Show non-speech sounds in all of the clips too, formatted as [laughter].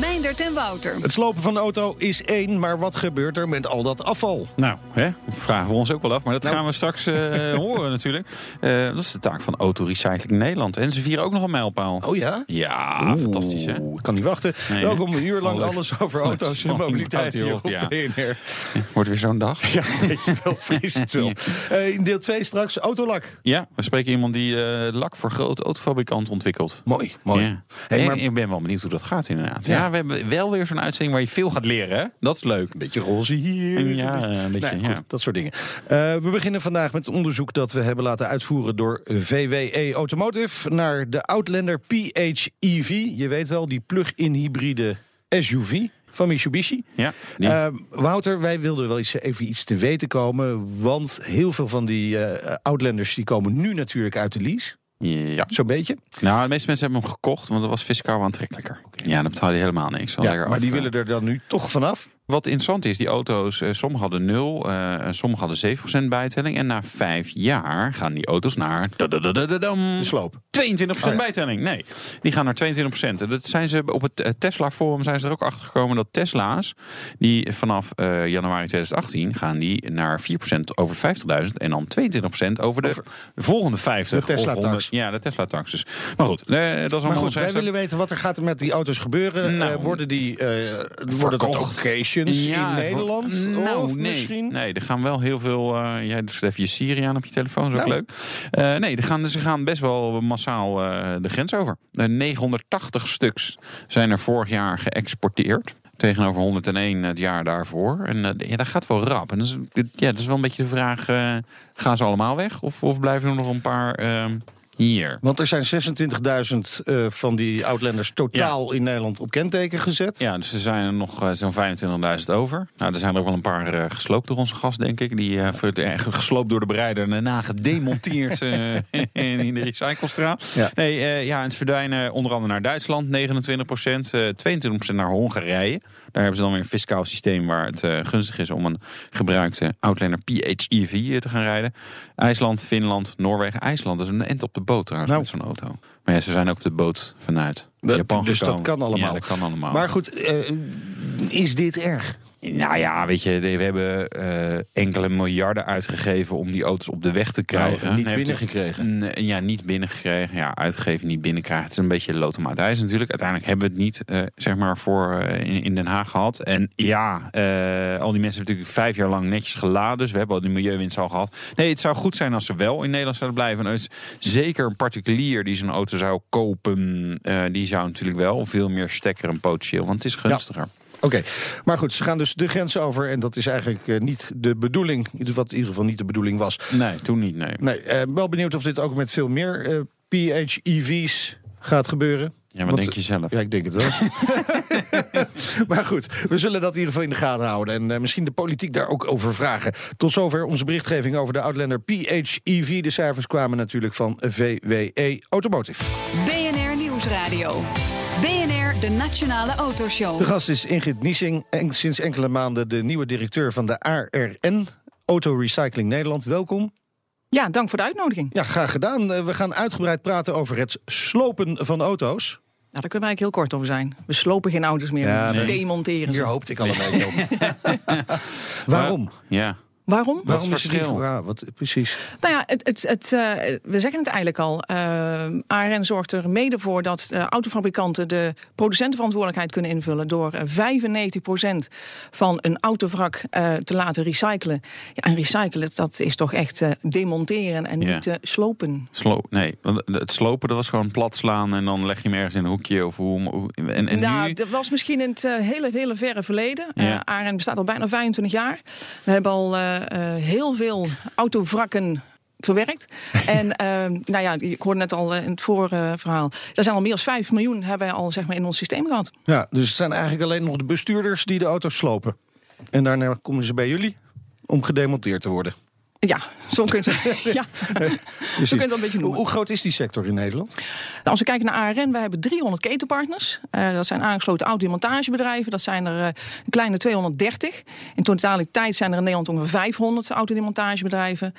Meindert en Wouter. Het slopen van de auto is één, maar wat gebeurt er met al dat afval? Nou, hè, vragen we ons ook wel af. Maar dat gaan we straks eh, [laughs] horen natuurlijk. Eh, dat is de taak van Autorecycling Nederland. En ze vieren ook nog een mijlpaal. Oh ja? Ja, fantastisch hè? Kan niet wachten. Nee, Welkom een uur lang Leuk. alles over auto's en mobiliteit hier op Ja. BNR. [laughs] Wordt weer zo'n dag. Ja, weet je wel, vrees het wel. [laughs] Eh, in deel 2 straks autolak. Ja, we spreken iemand die eh, lak voor grote autofabrikanten ontwikkelt. Mooi, mooi. Ja. Hey, Hey, maar- Ik ben wel benieuwd hoe dat gaat inderdaad. Ja. Ja, we hebben wel weer zo'n uitzending waar je veel gaat leren. Hè? Dat is leuk. Een beetje roze hier. Ja, een beetje, Nee, goed, ja. dat soort dingen. Eh, we beginnen vandaag met onderzoek dat we hebben laten uitvoeren door VWE Automotive naar de Outlander PHEV. Je weet wel, die plug-in hybride SUV van Mitsubishi. Ja, Eh, Wouter, wij wilden wel eens even iets te weten komen. Want heel veel van die eh, Outlanders die komen nu natuurlijk uit de lease. ja. Zo'n beetje. Nou, de meeste mensen hebben hem gekocht, want dat was fiscaal aantrekkelijker. Ja, dan betaal je helemaal niks. Wel Ja, lekker maar af, die eh. willen er dan nu toch vanaf. Wat interessant is, die auto's, eh, sommige hadden 0, eh, en sommige hadden 7% bijtelling. En na vijf jaar gaan die auto's naar De sloop. 22% Oh ja. bijtelling. Nee, die gaan naar 22%. En Dat zijn ze op het eh, Tesla Forum zijn ze er ook achter gekomen dat Tesla's die vanaf eh, januari 2018 gaan die naar 4% over 50.000 en dan 22% over de Over- volgende 50. De Tesla of 100 tax. Ja, de Tesla tax. Dus. Maar goed, eh, dat is allemaal Maar goed, wij willen weten wat er gaat er met die auto's gebeuren. Nou, Eh, worden die eh, worden dat verkocht. Ja, in Nederland? Nou, of nee. misschien? Nee, er gaan wel heel veel. eh jij doet even je Siri aan op je telefoon, is ook Nou. leuk. Eh, nee, er gaan, ze gaan best wel massaal eh, de grens over. Eh, 980 stuks zijn er vorig jaar geëxporteerd. Tegenover 101 het jaar daarvoor. En ja, dat gaat wel rap. En dat is, ja, dat is wel een beetje de vraag: gaan ze allemaal weg? Of, of blijven er nog een paar eh, hier? Want er zijn 26.000 eh, van die Outlanders totaal in Nederland op kenteken gezet. Ja, dus er zijn er nog eh, zo'n 25.000 over. Nou, er zijn er ook wel een paar eh, gesloopt door onze gast, denk ik. Die gesloopt door de bereider en daarna gedemonteerd [laughs] in de recyclestraat. Ja. Nee, ja, en ze verdwijnen onder andere naar Duitsland, 29 procent. 22% naar Hongarije. Daar hebben ze dan weer een fiscaal systeem waar het eh, gunstig is om een gebruikte Outlander PHEV te gaan rijden. IJsland, Finland, Noorwegen. IJsland dat is een end op de boot trouwens Nou. met zo'n auto. Maar ja, ze zijn ook op de boot vanuit Dat- Japan dus dat kan allemaal. Ja, dat kan allemaal. Maar goed, eh, is dit erg? Nou ja, weet je, we hebben eh, enkele miljarden uitgegeven om die auto's op de weg te krijgen. Nou, niet binnengekregen. Nee, Ja, niet binnengekregen. Ja, uitgegeven, niet binnenkrijgen. Het is een beetje lotomaat ijs natuurlijk. Uiteindelijk hebben we het niet, eh, zeg maar, voor eh, in, in Den Haag gehad. En ja, eh, al die mensen hebben natuurlijk vijf jaar lang netjes geladen. Dus we hebben al die milieuwinst al gehad. Nee, het zou goed zijn als ze wel in Nederland zouden blijven. En er zeker een particulier die zo'n auto zou kopen. eh, die zou natuurlijk wel veel meer stekkeren potentieel. Want het is gunstiger. Oké, maar goed, ze gaan dus de grens over. En dat is eigenlijk eh, niet de bedoeling. Wat in ieder geval niet de bedoeling was. Nee, toen niet, nee. Nee, eh, wel benieuwd of dit ook met veel meer eh, PHEV's gaat gebeuren. Ja, maar Want- denk je zelf? Ja, ik denk het wel. [laughs] maar goed, we zullen dat in ieder geval in de gaten houden. En eh, misschien de politiek daar ook over vragen. Tot zover onze berichtgeving over de Outlander PHEV. De cijfers kwamen natuurlijk van VWE Automotive. BNR Nieuwsradio. De Nationale Autoshow. De gast is Ingrid Niesing. En sinds enkele maanden de nieuwe directeur van de ARN. Auto Recycling Nederland. Welkom. Ja, dank voor de uitnodiging. Ja, graag gedaan. Eh, We gaan uitgebreid praten over het slopen van auto's. Nou, daar kunnen we eigenlijk heel kort over zijn. We slopen geen auto's meer, Ja, we nee. demonteren ze. Hier hoopte ik al een beetje op. [laughs] [laughs] Waarom? Ja. Waarom? Waarom is het niet- verschil? Ja, wat, precies. Nou ja, het, het, het, eh, we zeggen het eigenlijk al. eh ARN zorgt er mede voor dat eh, autofabrikanten de producentenverantwoordelijkheid kunnen invullen. door eh, 95% van een autovrak eh, te laten recyclen. Ja, en recyclen, dat is toch echt eh, demonteren en Ja. niet slopen. Slo nee, want het slopen dat was gewoon plat slaan en dan leg je hem ergens in een hoekje. Of hoe, hoe- en, en nou, nu? dat was misschien in het hele, hele verre verleden. Ja. Eh, ARN bestaat al bijna 25 jaar. We hebben al heel veel autovrakken verwerkt. [laughs] en ehm, nou ja, ik hoorde net al eh, in het vorige verhaal. Er zijn al meer dan 5 miljoen hebben wij al zeg maar, in ons systeem gehad. Ja, dus het zijn eigenlijk alleen nog de bestuurders die de auto's slopen. En daarna komen ze bij jullie om gedemonteerd te worden. Ja, zo kun je het, [laughs] ja. zo kun je het wel een beetje Hoe, noemen. hoe groot is die sector in Nederland? Nou, als we kijken naar ARN, we hebben 300 ketenpartners. Eh, dat zijn aangesloten autodemontagebedrijven. Dat zijn er eh, een kleine 230. In totaliteit zijn er in Nederland ongeveer 500 autodemontagebedrijven.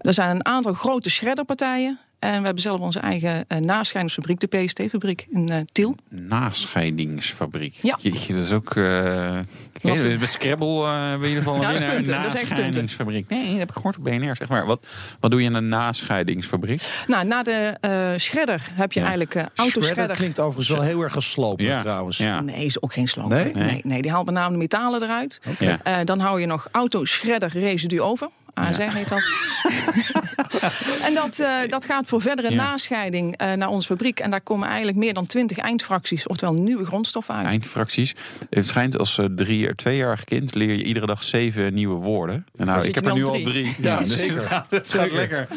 Er zijn een aantal grote shredderpartijen. En we hebben zelf onze eigen uh, nascheidingsfabriek, de PST-fabriek in eh, Tiel. Nascheidingsfabriek. Ja. Jeetje, dat is ook... eh okay, bij Scrabble eh in ieder geval Ja, punten. nascheidingsfabriek. Nee, dat heb ik gehoord op BNR. Zeg maar, wat, wat doe je in een nascheidingsfabriek? Nou, na de eh shredder heb je Ja. eigenlijk uh, Shredder autoshredder. klinkt overigens wel heel erg geslopen trouwens. Ja. Nee, is ook geen sloop. Nee? Nee? nee, die haalt met name de metalen eruit. Ja. Eh, dan hou je nog autoshredder residu over. ASR heet dat. [laughs] en dat, eh, dat gaat voor verdere Ja. nascheiding eh, naar onze fabriek. En daar komen eigenlijk meer dan 20 eindfracties, oftewel nieuwe grondstoffen uit. Eindfracties. Het schijnt als eh, drie, tweejarig kind leer je iedere dag zeven nieuwe woorden. En nou, ik heb er nu al drie. Ja, dus zeker. Het gaat, [laughs] het gaat lekker.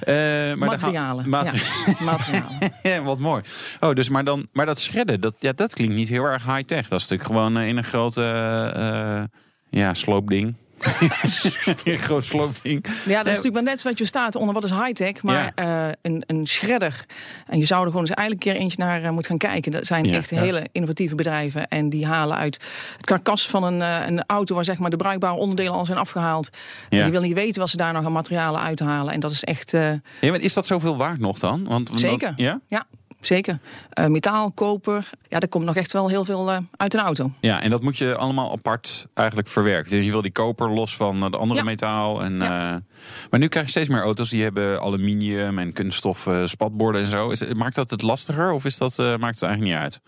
Eh, maar Materialen. ga- materi- Ja, [laughs] materialen. Ja, wat mooi. Oh, dus maar, dan, maar dat shredden, dat, ja, dat klinkt niet heel erg high-tech. Dat is natuurlijk gewoon in een grote eh, ja, sloopding. [laughs] een groot sloopding. Ja, dat is natuurlijk maar net wat je staat onder wat is high-tech. Maar eh, een, een shredder. En je zou er gewoon eens eigenlijk een keer eentje naar eh, moeten gaan kijken. Dat zijn Ja. echt hele innovatieve bedrijven. En die halen uit het karkas van een, eh, een auto waar zeg maar de bruikbare onderdelen al zijn afgehaald. En je wil niet weten wat ze daar nog aan materialen uithalen. En dat is echt. Ja, maar is dat zoveel waard nog dan? Want, want- Zeker. ja? Ja, zeker. Eh, metaal, koper. Ja, er komt nog echt wel heel veel eh, uit een auto. Ja, en dat moet je allemaal apart eigenlijk verwerken. Dus je wil die koper los van eh, de andere Ja. metaal. En, Ja. maar nu krijg je steeds meer auto's die hebben aluminium en kunststof spatborden en zo. Is, maakt dat het lastiger of is dat, maakt het eigenlijk niet uit?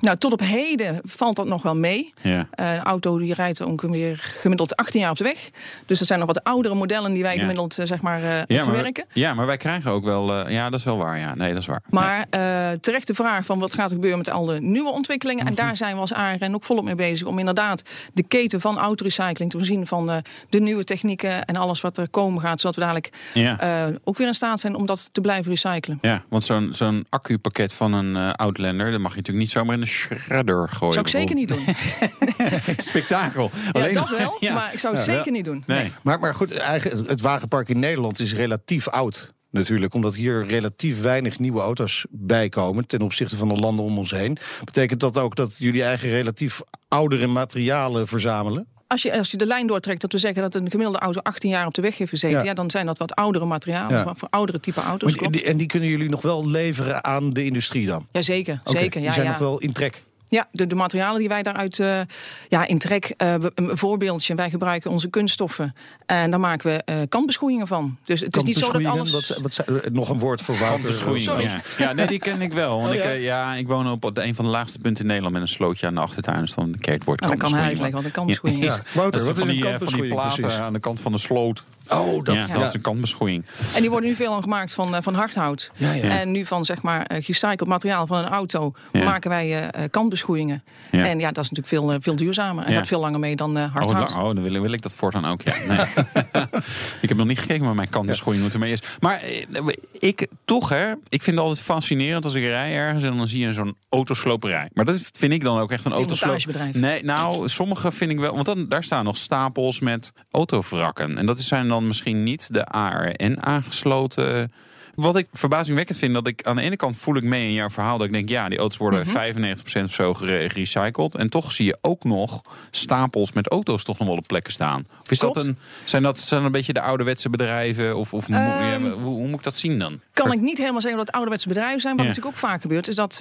Nou, tot op heden valt dat nog wel mee. Ja. Eh, een auto die rijdt ongeveer gemiddeld 18 jaar op de weg. Dus dat zijn nog wat oudere modellen die wij Ja. gemiddeld eh, zeg maar, eh, Ja, maar, verwerken. ja, maar wij krijgen ook wel... ja, dat is wel waar. Ja, nee, dat is waar. Maar terecht de vraag van wat gaat er gebeuren met al de nieuwe ontwikkelingen. Mhm. En daar zijn we als ARN ook volop mee bezig. Om inderdaad de keten van autorecycling te voorzien van de nieuwe technieken. En alles wat er komen gaat. Zodat we dadelijk ook weer in staat zijn om dat te blijven recyclen. Ja, want zo'n zo'n accupakket van een Outlander... dat mag je natuurlijk niet zomaar in de shredder gooien. Zou ik zeker niet doen. [laughs] Spektakel. Ja, dat wel. Ja. Maar ik zou het Ja. zeker niet doen. Nee. Maar, maar goed, eigen, het wagenpark in Nederland is relatief oud. Natuurlijk, omdat hier relatief weinig nieuwe auto's bijkomen ten opzichte van de landen om ons heen. Betekent dat ook dat jullie eigen relatief oudere materialen verzamelen? Als je, als je de lijn doortrekt dat we zeggen dat een gemiddelde auto 18 jaar op de weg heeft gezeten, Ja. ja. dan zijn dat wat oudere materialen Ja. voor, oudere type auto's. Die- en die kunnen jullie nog wel leveren aan de industrie dan? Jazeker, zeker. Die Ja, zijn ja. nog wel in trek. Ja, de, de materialen die wij daaruit eh, ja, in trek. eh, een voorbeeldje, wij gebruiken onze kunststoffen. En daar maken we eh kantbeschoeien van. Dus het is niet zo dat alles... Wat, wat, nog een woord voor water. Ja. ja, nee, die ken ik wel. Want Oh, ja? Ik, ja, ik woon op een van de laagste punten in Nederland met een slootje aan de achtertuin. Dus dan je het woord Nou, dan kan hij uitleggen wat een kantbeschoeiing is. Ja, Wouter, Dat is wat van is een die, van die kampbeschoeiing platen precies? aan de kant van de sloot. Oh, dat, ja, ja. dat is een kantbeschoeiing. En die worden nu veel gemaakt van, eh, van hardhout. Ja, ja. En nu van zeg maar eh, gerecycled materiaal van een auto Ja. maken wij eh, eh, kantbeschoeiingen. Ja. En ja, dat is natuurlijk veel, eh, veel duurzamer. En Ja. gaat veel langer mee dan eh Oh, hardhout. oh, dan wil, wil ik dat voortaan ook. Ja. [laughs] Nee. [laughs] ik heb nog niet gekeken waar mijn kantbeschoeiing moet ermee is. Maar eh, ik toch, hè, ik vind het altijd fascinerend als ik rij ergens en dan zie je zo'n autosloperij. Maar dat vind ik dan ook echt een autosloperij. Nee, nou, sommige vind ik wel. Want dan, daar staan nog stapels met autovrakken. En dat zijn dan misschien niet de ARN aangesloten. Wat ik verbazingwekkend vind, dat ik aan de ene kant voel ik mee in jouw verhaal. Dat ik denk, ja, die auto's worden 95% of zo gere- gerecycled. En toch zie je ook nog stapels met auto's toch nog wel op plekken staan. Of is dat een, zijn dat zijn dat een beetje de ouderwetse bedrijven? Of, of ja, hoe, hoe moet ik dat zien dan? Kan ik niet helemaal zeggen dat het ouderwetse bedrijven zijn. Wat Ja. natuurlijk ook vaak gebeurt, is dat eh,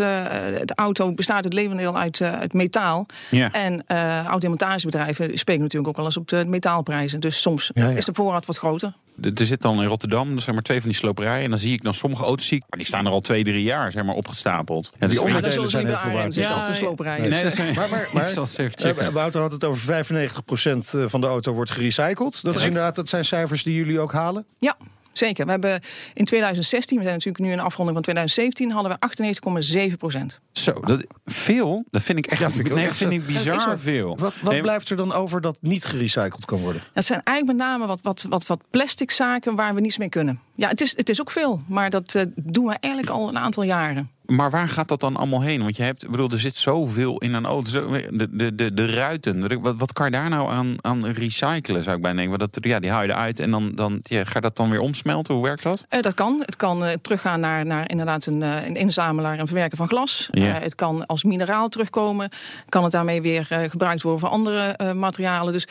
de auto bestaat het levendeel uit, uit metaal. Ja. En eh automontagebedrijven spelen natuurlijk ook wel eens op de metaalprijzen. Dus soms Ja, ja. is de voorraad wat groter. Er zit dan in Rotterdam, er zijn maar twee van die sloperijen. En dan zie ik dan sommige auto's, zie ik, maar die staan er al twee, drie jaar zeg maar, opgestapeld. Ja, dus- Die Maar onderdelen zijn heel bij veel ARN waard. zitten Ja, sloperij. Nee, dat zijn, Maar, maar, [laughs] maar ik zal het even eh, checken. Wouter had het over 95% van de auto wordt gerecycled. Dat is inderdaad, dat zijn cijfers die jullie ook halen. Ja, Zeker. We hebben in 2016, we zijn natuurlijk nu in de afronding van 2017, hadden we 98,7 procent. Zo, dat, veel? Dat vind ik echt Ja, vind ik nee, echt vind ik bizar veel. Wat, wat Nee, blijft er dan over dat niet gerecycled kan worden? Dat zijn eigenlijk met name wat, wat, wat, wat plastic zaken waar we niets mee kunnen. Ja, het is, het is ook veel, maar dat eh, doen we eigenlijk al een aantal jaren. Maar waar gaat dat dan allemaal heen? Want je hebt, bedoel, er zit zoveel in een auto. De, de, de, de ruiten. Wat, wat kan je daar nou aan, aan recyclen, zou ik bijna denken? Want dat, ja, die haal je eruit en dan, dan ja, ga je dat dan weer omsmelten? Hoe werkt dat? Eh, dat kan. Het kan eh, teruggaan naar, naar inderdaad een, eh, een inzamelaar en verwerken van glas. Eh, het kan als mineraal terugkomen. Kan het daarmee weer gebruikt worden voor andere materialen. Dus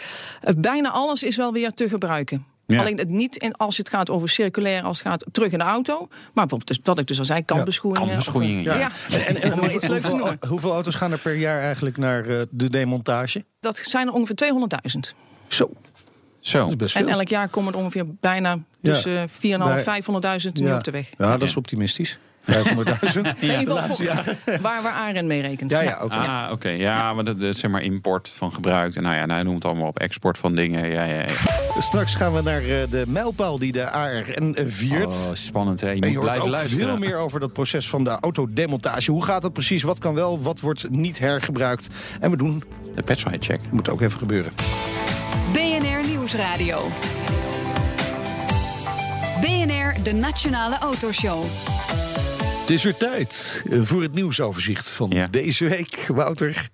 bijna alles is wel weer te gebruiken. Ja. Alleen het niet in, als het gaat over circulair, als het gaat terug in de auto. Maar bijvoorbeeld, dus, wat ik dus al zei, kantbeschoeien. Kantbeschoeien, Ja, ja. ja. En, [laughs] om iets leuks te hoeveel, noemen. hoeveel auto's gaan er per jaar eigenlijk naar eh, de demontage? Dat zijn er ongeveer 200.000. Zo, dat Zo. is best En elk jaar komen er ongeveer bijna Ja. tussen 4.500 Bij- 500.000 nu Ja. op de weg. Ja, dat is optimistisch. 500.000. In ieder geval laatste voor- waar we AREN mee rekent. Ja, ja, oké. Ah, oké. Ja, maar dat, is zeg maar import van gebruikt. En nou ja, nou, noemt het allemaal op export van dingen. Ja, ja, ja. Straks gaan we naar eh, de mijlpaal die de ARN viert. Oh, spannend hè. Je En moet je hoort blijven ook luisteren. veel meer over dat proces van de autodemontage. Hoe gaat dat precies? Wat kan wel? Wat wordt niet hergebruikt? En we doen, De Petrolhead check. moet ook even gebeuren. BNR Nieuwsradio. BNR, de Nationale Autoshow. Het is weer tijd eh, voor het nieuwsoverzicht van Ja. deze week. Wouter,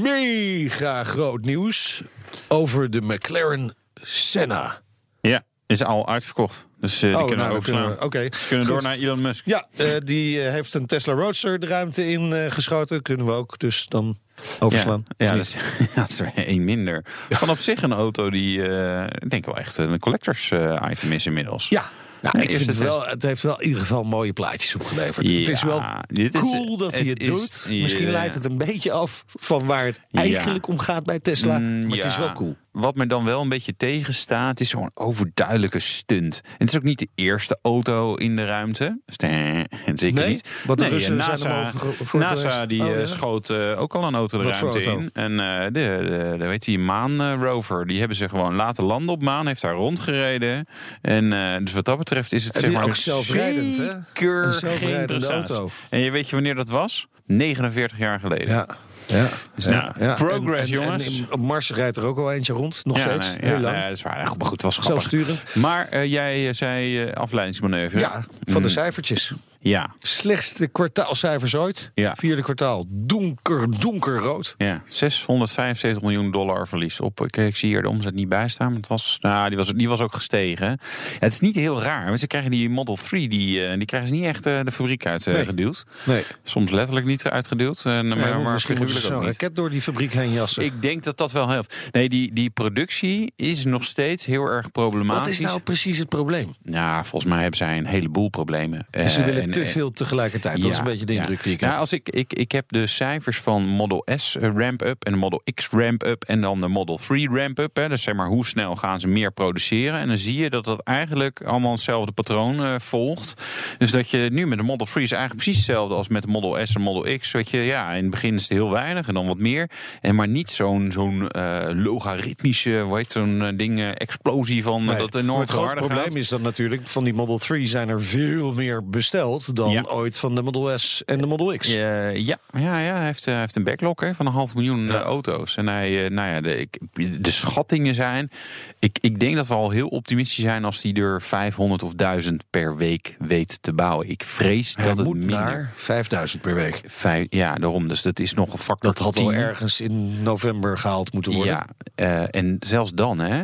mega groot nieuws over de McLaren Senna. Ja, is al uitverkocht. Dus eh, die kunnen we overslaan. kunnen we- kunnen door naar Elon Musk. Ja, eh, die heeft een Tesla Roadster de ruimte in geschoten. Kunnen we ook dus dan overslaan. Ja, ja dat, is, [laughs] ja, dat is er één minder. [laughs] Van op zich een auto die, eh, ik denk wel echt een collectors item is inmiddels. Ja, nou, ik vind het wel, het heeft wel in ieder geval mooie plaatjes opgeleverd. Ja, het is wel dit is- cool dat hij het is- doet. Misschien leidt het een beetje af van waar het eigenlijk om gaat bij Tesla. Mm, maar het is wel cool. Wat me dan wel een beetje tegenstaat, is zo'n overduidelijke stunt. En het is ook niet de eerste auto in de ruimte. Ste- Zeker Nee? niet. Want de nee, Russen NASA, zijn voor- NASA die Oh, eh, ja. schoot eh, ook al een auto de Wat ruimte in. En eh, de, de, de, weet je, die maan eh, rover, die hebben ze gewoon laten landen op maan. Heeft daar rondgereden. En eh, dus wat dat betreft is het En zeg maar ook zelfrijdend, hè? Een zelfrijdende auto. En je weet je wanneer dat was? 49 jaar geleden. Ja. Ja, Dus nou, progress, En- en- jongens. En, Mars rijdt er ook al eentje rond, nog Ja, steeds. nee, heel ja, lang. nee, dat is waar. Maar goed, het was grappig. Zelfsturend. Maar eh, jij eh, zei eh, afleidingsmanoeuvre. Ja, van de Mm, cijfertjes. Ja, Slechtste kwartaalcijfers ooit. Ja. Vierde kwartaal, donker, donkerrood. ja. 675 miljoen dollar verlies op. Ik, ik zie hier de omzet niet bij staan. Maar het was, nou, die, was, die was ook gestegen. Ja, het is niet heel raar. Want ze krijgen die Model 3, die, eh, die krijgen ze niet echt eh, de fabriek uitgeduwd. Nee, Soms letterlijk niet uitgeduwd. Maar, maar, maar misschien moeten ze raket door die fabriek heen jassen. Ik denk dat dat wel helpt. Nee, die, die productie is nog steeds heel erg problematisch. Wat is nou precies het probleem? Ja, volgens mij hebben zij een heleboel problemen. ze Eh, willen en- te veel tegelijkertijd. dat is een beetje de indruk die ik heb. Nou, als ik, ik, ik heb de cijfers van Model S eh, ramp-up en de Model X ramp-up en dan de Model 3 ramp-up. Dus zeg maar, hoe snel gaan ze meer produceren? En dan zie je dat dat eigenlijk allemaal hetzelfde patroon eh, volgt. Dus dat je nu met de Model 3 is eigenlijk precies hetzelfde als met de Model S en Model X. Weet je, ja, in het begin is het heel weinig en dan wat meer. En maar niet zo'n zo'n eh, logaritmische, heet zo'n ding, explosie van Nee, dat maar enorm het grote harder probleem gaat. is dan natuurlijk... van die Model 3 zijn er veel meer besteld... dan Ja. ooit van de Model S en de Model X. Ja, ja, ja, hij heeft, eh, hij heeft een backlog hè, van een half miljoen Ja. eh, auto's. En hij, eh, nou ja, de, ik, de schattingen zijn. Ik, ik denk dat we al heel optimistisch zijn als hij er 500 of 1000 per week weet te bouwen. Ik vrees Hij dat het minder. naar 5000 per week. Vijf, ja, daarom. Dus dat is nog een factor. Dat had al 10. ergens in november gehaald moeten worden. Ja, en zelfs dan, hè,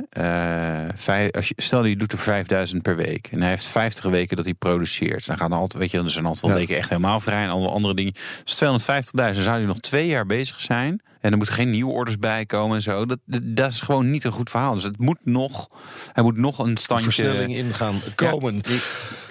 vijf, als je, stel je doet er 5000 per week en hij heeft 50 weken dat hij produceert, dan gaan er altijd, weet je, er zijn altijd wel weken echt helemaal vrij en alle andere dingen. Dus 250.000 dan zou hij nog twee jaar bezig zijn en er moeten geen nieuwe orders bij komen en zo. Dat, dat, dat is gewoon niet een goed verhaal. Dus het moet nog, hij moet nog een standje. Versnelling in gaan komen.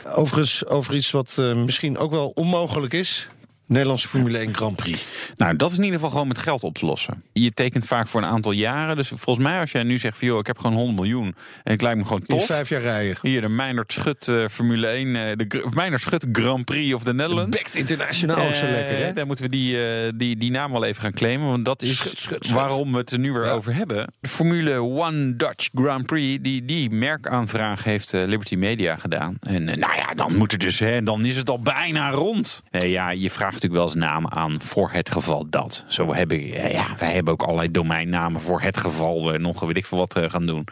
Ja, Overigens, over iets wat eh, misschien ook wel onmogelijk is. Nederlandse Formule 1 Grand Prix. Nou, dat is in ieder geval gewoon met geld op te lossen. Je tekent vaak voor een aantal jaren. Dus volgens mij als jij nu zegt van... joh, ik heb gewoon 100 miljoen en het lijkt me gewoon In tof. vijf jaar rijden. Hier de Meijnerd Schut eh, Formule 1, eh, de Meijnerd Schut Grand Prix of the Netherlands. Bekt internationaal ook zo Eh, lekker, hè? Dan moeten we die, die, die naam wel even gaan claimen. Want dat is Schut, schut, schut. waarom we het er nu weer Ja. over hebben. De Formule One Dutch Grand Prix, die, die merkaanvraag heeft Liberty Media gedaan. En nou ja, dan moet het dus, hè, dan is het al bijna rond. Ja, je vraagt natuurlijk wel eens namen aan voor het geval dat. Zo hebben, eh, ja, wij hebben ook allerlei domeinnamen voor het geval we nog weet ik veel wat eh, gaan doen.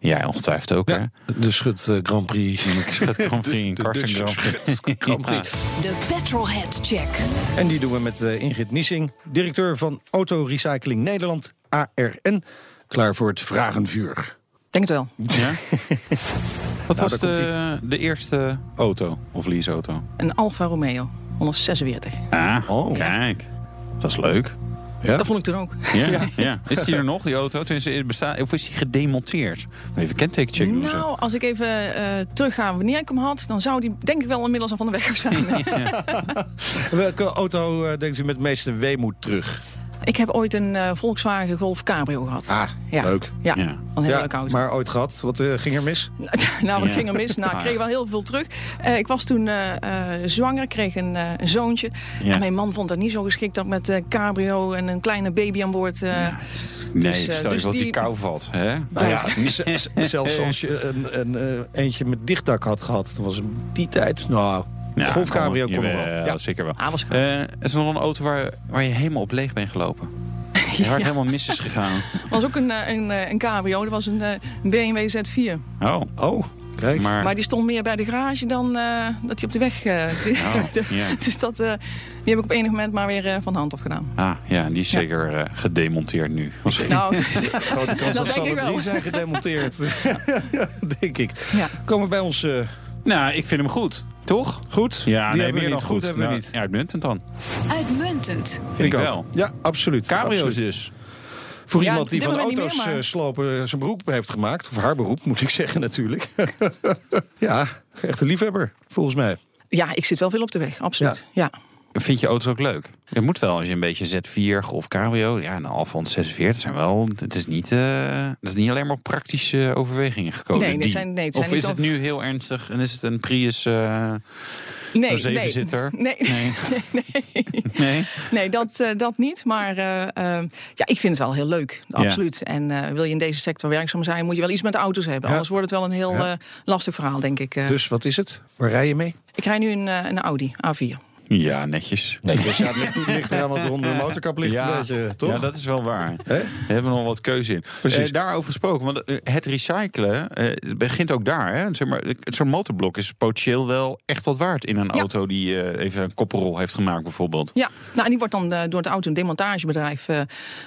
Jij ongetwijfeld ook, hè? De Schut eh, Grand Prix. Schut [laughs] Grand Prix De Karsten Grand Prix. Schut Grand Prix. De Petrolhead Check. En die doen we met eh, Ingrid Niesing, directeur van Autorecycling Nederland, ARN. Klaar voor het vragenvuur. Denk het wel. Ja? [laughs] Wat Nou, was de, de eerste auto of leaseauto? Een Alfa Romeo, 146. Ah, Oh. kijk. Dat is leuk. Ja? Dat vond ik toen ook. Ja, [laughs] ja. Is die er nog, die auto? Tenminste, bestaat, of is die gedemonteerd? Even kenteken checken. doen. Nou, als ik even eh terugga wanneer ik hem had, dan zou die denk ik wel inmiddels al van de weg af zijn. [laughs] Welke auto eh, denkt u met het meeste weemoed terug? Ik heb ooit een eh, Volkswagen Golf Cabrio gehad. Ah, ja. leuk. Ja, Ja. een hele Ja, leuke auto. maar ooit gehad. Wat eh, ging er mis? [laughs] nou, wat Ja. ging er mis? Nou, ik kreeg wel heel veel terug. Eh, ik was toen zwanger, kreeg een, eh, een zoontje. Ja. En mijn man vond dat niet zo geschikt dat met eh, cabrio en een kleine baby aan boord. eh, Nee, Dus, stel je dus dat die die- kou valt. Hè? Nou ja, zelfs als je een, een eh, eentje met dichtdak had gehad, dan was die tijd. Nou, Ja, Golf Cabrio kon- kon er jawel, wel. Ja. Zeker wel. Ah, was goed. Eh, is er nog een auto waar, waar je helemaal op leeg bent gelopen? [laughs] Waar het helemaal mis is gegaan? was ook een, eh, een, eh, een cabrio. Dat was een eh, BMW Z4. Oh, Oh, kijk. maar... Maar die stond meer bij de garage dan eh, dat hij op de weg... eh, Oh, [laughs] ja. Dus dat, eh, die heb ik op enig moment maar weer eh, van de hand afgedaan. Ah, ja, die is zeker eh, gedemonteerd nu. Nou, [laughs] Grote kans Dat dat denk ik alle wel. drie zijn gedemonteerd. denk ik. ja. Komen we bij ons eh, Nou, ik vind hem goed. Toch? goed? Ja, Die nee, hebben we meer niet. dan goed. hebben we Nou, niet. Ja, uitmuntend dan. Uitmuntend. Vind ik wel. Ja, absoluut. Cabrio's absoluut. dus. Voor Ja, iemand die dit van moment niet auto's meer, maar- eh, slopen zijn beroep heeft gemaakt. Of haar beroep, [laughs] moet ik zeggen natuurlijk. [laughs] ja, echt een liefhebber, volgens mij. ja, ik zit wel veel op de weg, absoluut. Ja. Vind je auto's ook leuk? Het moet wel als je een beetje Z4 of Cabrio. Ja, een Alfa 146 zijn wel. Het is niet, eh, dat is niet alleen maar op praktische overwegingen gekozen. Nee, dit die. zijn- nee, het of is het nu heel ernstig en is het een Prius eh Nee, zevenzitter? Nee, nee, [laughs] Nee. nee, Nee. nee dat, eh, dat niet. Maar ja, ik vind het wel heel leuk, absoluut. En eh, wil je in deze sector werkzaam zijn, moet je wel iets met auto's hebben. Ja. Anders wordt het wel een heel Ja. lastig verhaal, denk ik. Dus wat is het? Waar rij je mee? Ik rij nu een, een Audi A4. Ja, netjes. Nee, dus ja, het ligt, het er onder de motorkap ligt ja, een beetje, toch? ja, dat is wel waar. Hè? We hebben nog wat keuze in. Precies. Eh, daarover gesproken, want eh, het recyclen eh, begint ook daar. Hè? Zeg maar, Zo'n motorblok is potentieel wel echt wat waard in een Ja. auto die eh, even een kopperol heeft gemaakt, bijvoorbeeld. Ja, nou, en die wordt dan eh, door het auto- en demontagebedrijf eh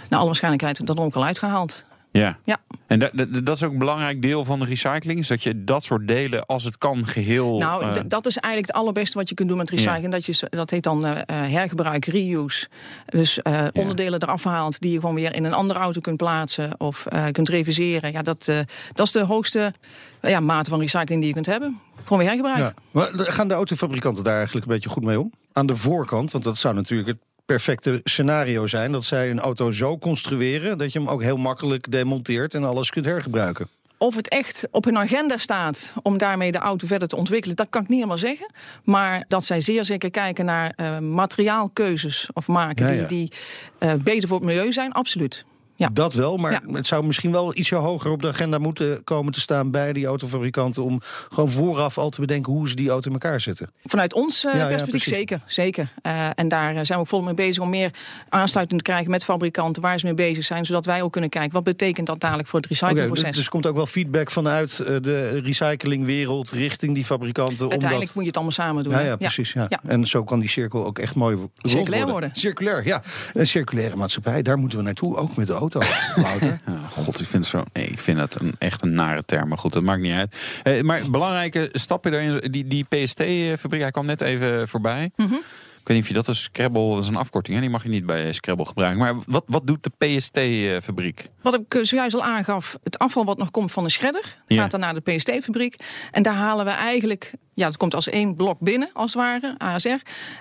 naar alle waarschijnlijkheid dan ook al uitgehaald. Ja. Ja. En da- da- dat is ook een belangrijk deel van de recycling, is dat je dat soort delen, als het kan, geheel. Nou, eh, dat is eigenlijk het allerbeste wat je kunt doen met recycling. Dat, je, dat heet dan eh, eh, hergebruik, reuse. Dus eh, onderdelen eraf haalt die je gewoon weer in een andere auto kunt plaatsen of eh, kunt reviseren. Ja, dat, eh, dat is de hoogste ja, mate van recycling die je kunt hebben. Gewoon weer hergebruik. Ja. Maar gaan de autofabrikanten daar eigenlijk een beetje goed mee om? Aan de voorkant, want dat zou natuurlijk het perfecte scenario zijn... dat zij een auto zo construeren dat je hem ook heel makkelijk demonteert... en alles kunt hergebruiken. Of het echt op hun agenda staat om daarmee de auto verder te ontwikkelen, dat kan ik niet helemaal zeggen. Maar dat zij zeer zeker kijken naar eh, materiaalkeuzes of maken Ja, die, ja. die eh, beter voor het milieu zijn, absoluut. Ja. Dat wel, maar Ja. het zou misschien wel ietsje hoger op de agenda moeten komen te staan... bij die autofabrikanten om gewoon vooraf al te bedenken... hoe ze die auto in elkaar zetten. Vanuit ons Ja, ja, perspectief zeker. zeker. Eh, en daar eh, zijn we ook volop mee bezig om meer aansluiting te krijgen met fabrikanten waar ze mee bezig zijn, zodat wij ook kunnen kijken wat betekent dat dadelijk voor het recyclingproces. dus er komt ook wel feedback vanuit de recyclingwereld richting die fabrikanten. Uiteindelijk omdat... moet je het allemaal samen doen. Ja, ja, precies. Ja. En zo kan die cirkel ook echt mooi Circulair worden. Circulair, ja. Een circulaire maatschappij, daar moeten we naartoe, ook met de auto. Wouter. [laughs] God, ik vind het zo. Nee, ik vind dat een, echt een nare term. Maar goed, dat maakt niet uit. Eh, maar belangrijke stapje daarin. Die, die PST-fabriek, hij kwam net even voorbij. Mhm. Ik weet niet of je dat is Scrabble, dat is een afkorting. Hè? Die mag je niet bij Scrabble gebruiken. Maar wat, wat doet de PST-fabriek? Wat ik eh, zojuist al aangaf, het afval wat nog komt van de shredder, Ja. gaat dan naar de PST-fabriek. En daar halen we eigenlijk ja, dat komt als één blok binnen, als het ware, ASR.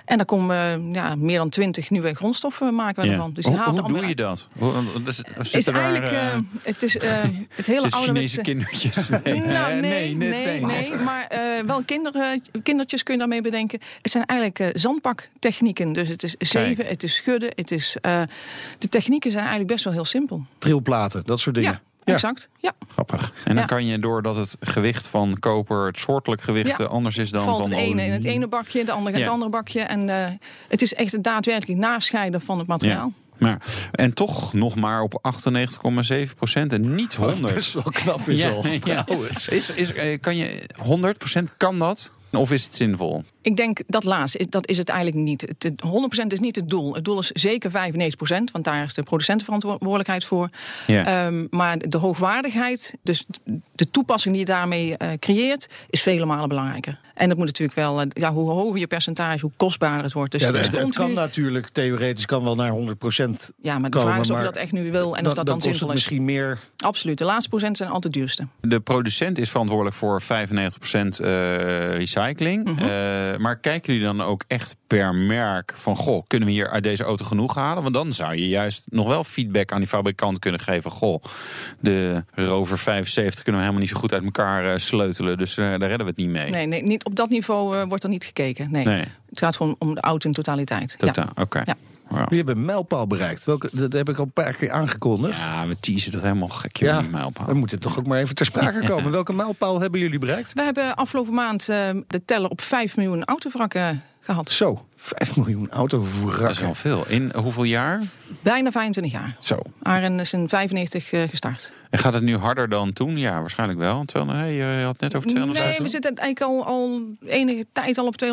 En daar komen eh, ja, meer dan twintig nieuwe grondstoffen maken we Ja. ervan. Dus hoe hoe doe je dat? Hoe- of Is daar, eigenlijk, eh, het is [laughs] het hele. Chinese kindertjes? [laughs] Nee, Nou, nee, nee, nee, maar eh, wel kinderen, kindertjes kun je daarmee bedenken. Het zijn eigenlijk zandpaktechnieken. Dus het is zeven, het is schudden, het is... eh, de technieken zijn eigenlijk best wel heel simpel. Trilplaten, dat soort dingen. Ja, exact. Ja. Grappig. En dan Ja. kan je doordat het gewicht van koper, het soortelijk gewicht Ja. eh, anders is dan Valt van het ene in olie. het ene bakje, de andere in Ja. het andere bakje. En eh, het is echt het daadwerkelijk nascheiden van het materiaal. Maar, en toch nog maar op 98,7 procent en niet Wat 100. best wel knap is al. ja. Trouwens. Is, is, eh, kan je 100 procent kan dat? Of is het zinvol? Ik denk dat laatste, is- dat is het eigenlijk niet. Het, het 100% is niet het doel. Het doel is zeker 95%, want daar is de producentenverantwoordelijkheid voor. Ja. Ehm, maar de hoogwaardigheid, dus de toepassing die je daarmee eh, creëert, is vele malen belangrijker. En dat moet natuurlijk wel, eh, ja, hoe hoger je percentage, hoe kostbaarder het wordt. Dus Ja, het het, het kan natuurlijk theoretisch kan wel naar 100% ja, maar de komen, vraag is of je dat echt nu wil en of dat dan, dan zinvol is. misschien meer. Absoluut, de laatste procent zijn altijd het duurste. De producent is verantwoordelijk voor 95% eh recycling. Mhm. Eh, maar kijken jullie dan ook echt per merk van... goh, kunnen we hier uit deze auto genoeg halen? Want dan zou je juist nog wel feedback aan die fabrikant kunnen geven. Goh, de Rover 75 kunnen we helemaal niet zo goed uit elkaar eh, sleutelen. Dus eh, daar redden we het niet mee. Nee, nee niet, op dat niveau wordt er niet gekeken. Nee. Nee, Het gaat gewoon om de auto in totaliteit. Ja. totaal. Oké. Ja. Wauw. We hebben een mijlpaal bereikt. Welke, dat heb ik al een paar keer aangekondigd. Ja, we teasen dat helemaal gek, joh, Ja, die mijlpaal. We moeten toch ook maar even ter sprake [laughs] komen. Welke mijlpaal hebben jullie bereikt? We hebben afgelopen maand eh, de teller op 5 miljoen autovrakken gehad. Zo, 5 miljoen Dat is wel autovrakken. veel. In hoeveel jaar? Bijna 25 jaar. Zo. Aren is in 95 eh, gestart. En gaat het nu harder dan toen? Ja, waarschijnlijk wel. 200, nee, je had net over 200.000. Nee, we zitten eigenlijk al, al enige tijd al op 200.000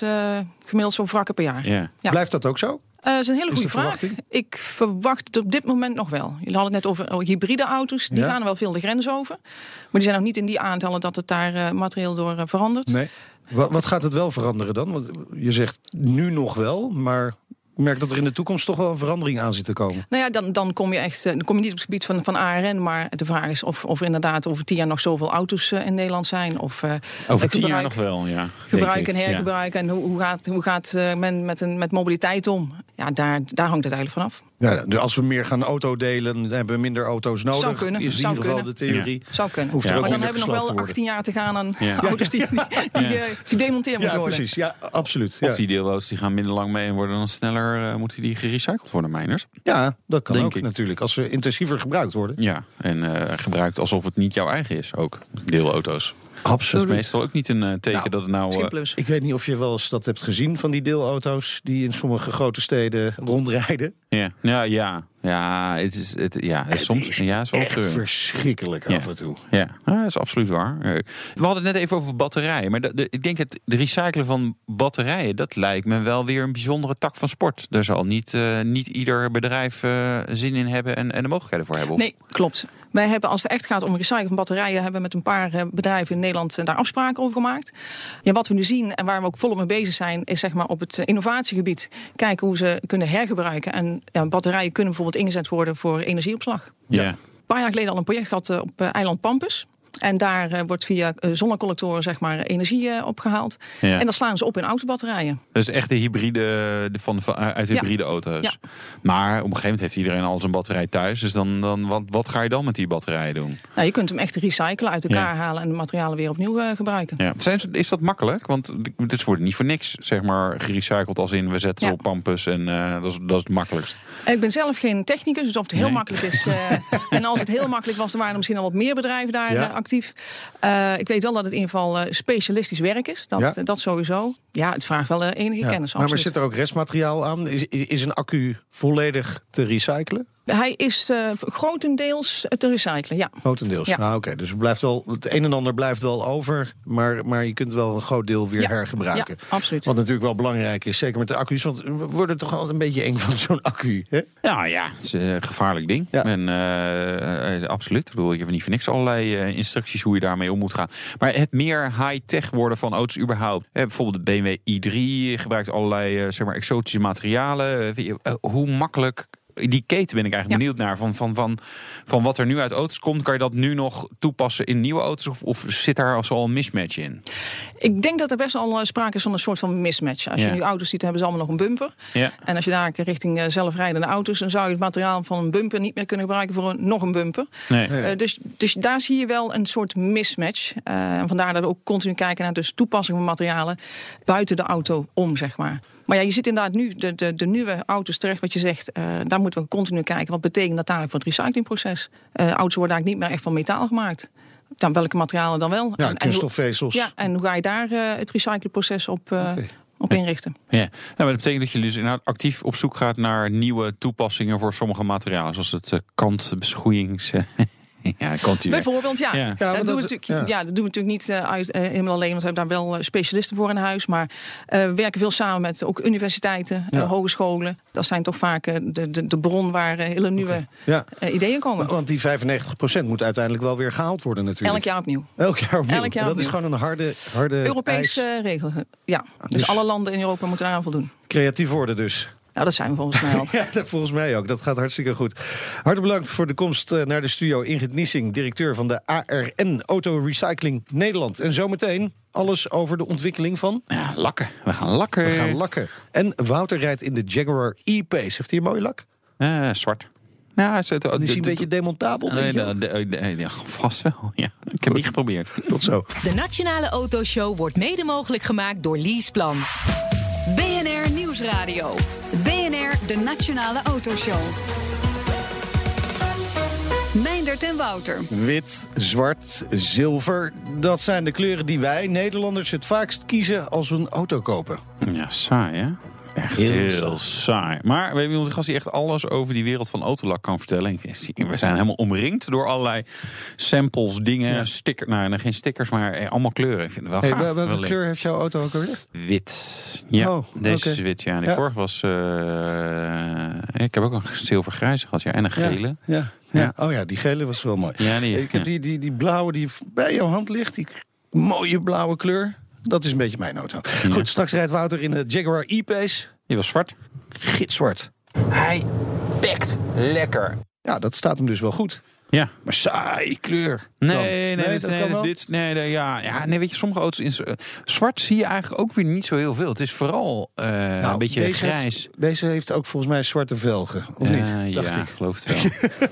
eh, gemiddeld zo'n wrakken per jaar. Ja. Ja. Blijft dat ook zo? Eh, dat is een hele goede de vraag. Ik verwacht het op dit moment nog wel. Jullie hadden het net over oh, hybride auto's. Die Ja. gaan er wel veel de grens over. Maar die zijn nog niet in die aantallen dat het daar eh, materieel door eh, verandert. Nee. Wat, wat gaat het wel veranderen dan? Want je zegt nu nog wel, maar ik merk dat er in de toekomst toch wel een verandering aan zit te komen. Nou ja, dan, dan kom je echt. eh, Dan kom je niet op het gebied van, van ARN. Maar de vraag is of, of er inderdaad over tien jaar nog zoveel auto's eh, in Nederland zijn. Of eh, Over tien jaar nog wel, ja. Gebruik en ik. hergebruik. En hoe, hoe gaat, hoe gaat men met, een, met mobiliteit om? Ja, daar, daar hangt het eigenlijk vanaf. Ja, dus als we meer gaan autodelen, dan hebben we minder auto's nodig. Zou kunnen, Is in zou ieder geval kunnen. de theorie. Zou kunnen. Hoeft er Ja, ook maar dan hebben we nog wel te 18 jaar te gaan aan Ja. [laughs] auto's die, die, die, Ja. eh, gedemonteerd moeten Ja, worden. precies. Ja, absoluut. Of Ja. die deelauto's die gaan minder lang mee en worden dan sneller, eh, moeten die gerecycled worden, mijners? ja, dat kan Denk ook ik. natuurlijk. Als ze intensiever gebruikt worden. Ja, en eh, gebruikt alsof het niet jouw eigen is, ook. Deelauto's. Dat is Absoluut. meestal ook niet een eh, teken Nou, dat het nou... Eh. Ik weet niet of je wel eens dat hebt gezien van die deelauto's die in sommige grote steden rondrijden. ja, ja, ja, ja, het is, het, ja, het is soms is ja, het is wel Echt treurig. verschrikkelijk Ja. af en toe. Ja, ja, dat is absoluut waar. Eh, We hadden het net even over batterijen. Maar de, de- ik denk het de recyclen van batterijen, dat lijkt me wel weer een bijzondere tak van sport. Daar zal niet, eh, niet ieder bedrijf zin in hebben en, en de mogelijkheden voor hebben. Of- Nee, klopt. Wij hebben, als het echt gaat om recyclen van batterijen, hebben we met een paar eh, bedrijven in Nederland eh, daar afspraken over gemaakt. Ja, wat we nu zien en waar we ook volop mee bezig zijn, is zeg maar op het eh, innovatiegebied kijken hoe ze kunnen hergebruiken. En ja, batterijen kunnen bijvoorbeeld ingezet worden voor energieopslag. Ja. Een paar jaar geleden al een project gehad eh, op eiland Pampus. En daar eh, wordt via eh, zonnecollectoren zeg maar, energie eh, opgehaald. Ja. En dat slaan ze op in autobatterijen. Dus echt de hybride de van, van, uit Ja. hybride auto's. Ja. Maar op een gegeven moment heeft iedereen al zijn batterij thuis. Dus dan, dan wat, wat ga je dan met die batterijen doen? Nou, je kunt hem echt recyclen, uit elkaar halen en de materialen weer opnieuw gebruiken. Ja. Zijn is dat makkelijk? Want dit wordt niet voor niks zeg maar, gerecycled als in we zetten ze op pampus en dat, is, dat is het makkelijkst. Ik ben zelf geen technicus, dus of het heel Nee. makkelijk is. [laughs] en als het heel makkelijk was, dan waren er misschien al wat meer bedrijven daar Ja. Actief. Eh, ik weet wel dat het in ieder geval eh, specialistisch werk is. Dat, Ja. dat sowieso. Ja, het vraagt wel eh, enige Ja. kennis. Maar, maar zit er ook restmateriaal aan? Is, is een accu volledig te recyclen? Hij is eh, grotendeels te recyclen, ja. Grotendeels. Ja. Ah, Oké, dus er blijft wel, het een en ander blijft wel over, maar, maar je kunt wel een groot deel weer Ja. hergebruiken. Ja, absoluut. Wat natuurlijk wel belangrijk is, zeker met de accu's. Want we worden toch altijd een beetje eng van zo'n accu. Hè? Ja, ja, het is een gevaarlijk ding. Ja. En eh, eh, absoluut. Ik bedoel, ik heb niet voor niks allerlei eh, instructies hoe je daarmee om moet gaan. Maar het meer high-tech worden van auto's überhaupt. Eh, bijvoorbeeld de BMW i3 gebruikt allerlei eh, zeg maar, exotische materialen. Eh, je, eh, hoe makkelijk die keten ben ik eigenlijk Ja. benieuwd naar. Van, van, van, van wat er nu uit auto's komt, kan je dat nu nog toepassen in nieuwe auto's? Of, of zit daar als al een mismatch in? Ik denk dat er best al eh, sprake is van een soort van mismatch. Als Ja. je nu auto's ziet, hebben ze allemaal nog een bumper. Ja. En als je daar richting eh, zelfrijdende auto's... dan zou je het materiaal van een bumper niet meer kunnen gebruiken voor een, nog een bumper. Nee. Eh, dus, dus daar zie je wel een soort mismatch. Eh, en vandaar dat we ook continu kijken naar dus toepassing van materialen buiten de auto om, zeg maar. Maar ja, je zit inderdaad nu de, de, de nieuwe auto's terecht, wat je zegt. eh, daar moeten we continu kijken. Wat betekent dat eigenlijk voor het recyclingproces? Eh, auto's worden eigenlijk niet meer echt van metaal gemaakt. Dan welke materialen dan wel? Ja, En- en hoe- kunststofvezels. ja, en hoe ga je daar eh, het recyclingproces op, eh, op inrichten? Ja. ja, maar dat betekent dat je dus inderdaad actief op zoek gaat naar nieuwe toepassingen voor sommige materialen. Zoals het uh, kantbeschoeiings... [laughs] ja. Bijvoorbeeld, ja. Ja. Ja, dat, doen we natuurlijk, ja. ja. dat doen we natuurlijk niet eh, uit, eh, helemaal alleen, want we hebben daar wel eh, specialisten voor in huis. Maar we werken veel samen met ook universiteiten, hogescholen. Dat zijn toch vaak de, de, de bron waar hele nieuwe ideeën komen. want die 95% moet uiteindelijk wel weer gehaald worden natuurlijk. Elk jaar opnieuw. Elk jaar opnieuw. Elk jaar dat is gewoon een harde, harde Europese regel. Ja, dus, dus- alle landen in Europa moeten daaraan voldoen. Creatief worden dus. Ja, dat zijn we volgens mij al. [laughs] Ja, dat volgens mij ook. Dat gaat hartstikke goed. Hartelijk bedankt voor de komst eh, naar de studio. Ingrid Niesing, directeur van de ARN Auto Recycling Nederland. En zometeen alles over de ontwikkeling van... Ja, lakken. We gaan lakken. We gaan lakken. En Wouter rijdt in de Jaguar E-Pace. Heeft hij een mooie lak? Eh, zwart. Ja, het, het, is hij een beetje demontabel? Nee, vast wel. [laughs] Ja. Ik heb het niet geprobeerd. Tot zo. De Nationale Autoshow wordt mede mogelijk gemaakt door Leaseplan. BNR Nieuwsradio. De Nationale Autoshow. Meindert en Wouter. Wit, zwart, zilver. Dat zijn de kleuren die wij Nederlanders het vaakst kiezen als we een auto kopen. Ja, saai hè? Echt heel, saai. Maar we hebben iemand gast die echt alles over die wereld van autolak kan vertellen. We zijn helemaal omringd door allerlei samples, dingen, Ja. stickers. Nou, geen stickers, maar eh, allemaal kleuren. Ik vind het wel Hey, gaaf. wel- welke Wel kleur heeft jouw auto ook alweer? Wit. Ja, Oh, deze is wit. Ja, die Ja. vorige was... eh, ik heb ook een zilvergrijze gehad, ja. En een gele. Ja, ja. Oh ja, die gele was wel mooi. Ja, die, Ik heb die, die, die blauwe die bij jouw hand ligt. Die mooie blauwe kleur. Dat is een beetje mijn auto. Goed, straks rijdt Wouter in de Jaguar E-Pace. die was zwart. Gitzwart. Hij pekt lekker. Ja, dat staat hem dus wel goed. Ja. Maar saai kleur. Nee, Dan. nee, nee, dat dit, kan nee, wel. dit, nee, nee, ja, ja, nee, weet je, sommige auto's in z- zwart zie je eigenlijk ook weer niet zo heel veel. Het is vooral eh, Nou, een beetje deze grijs. Heeft, deze heeft ook volgens mij zwarte velgen. Of Eh, niet? Dacht ja, ik. geloof het wel. [laughs]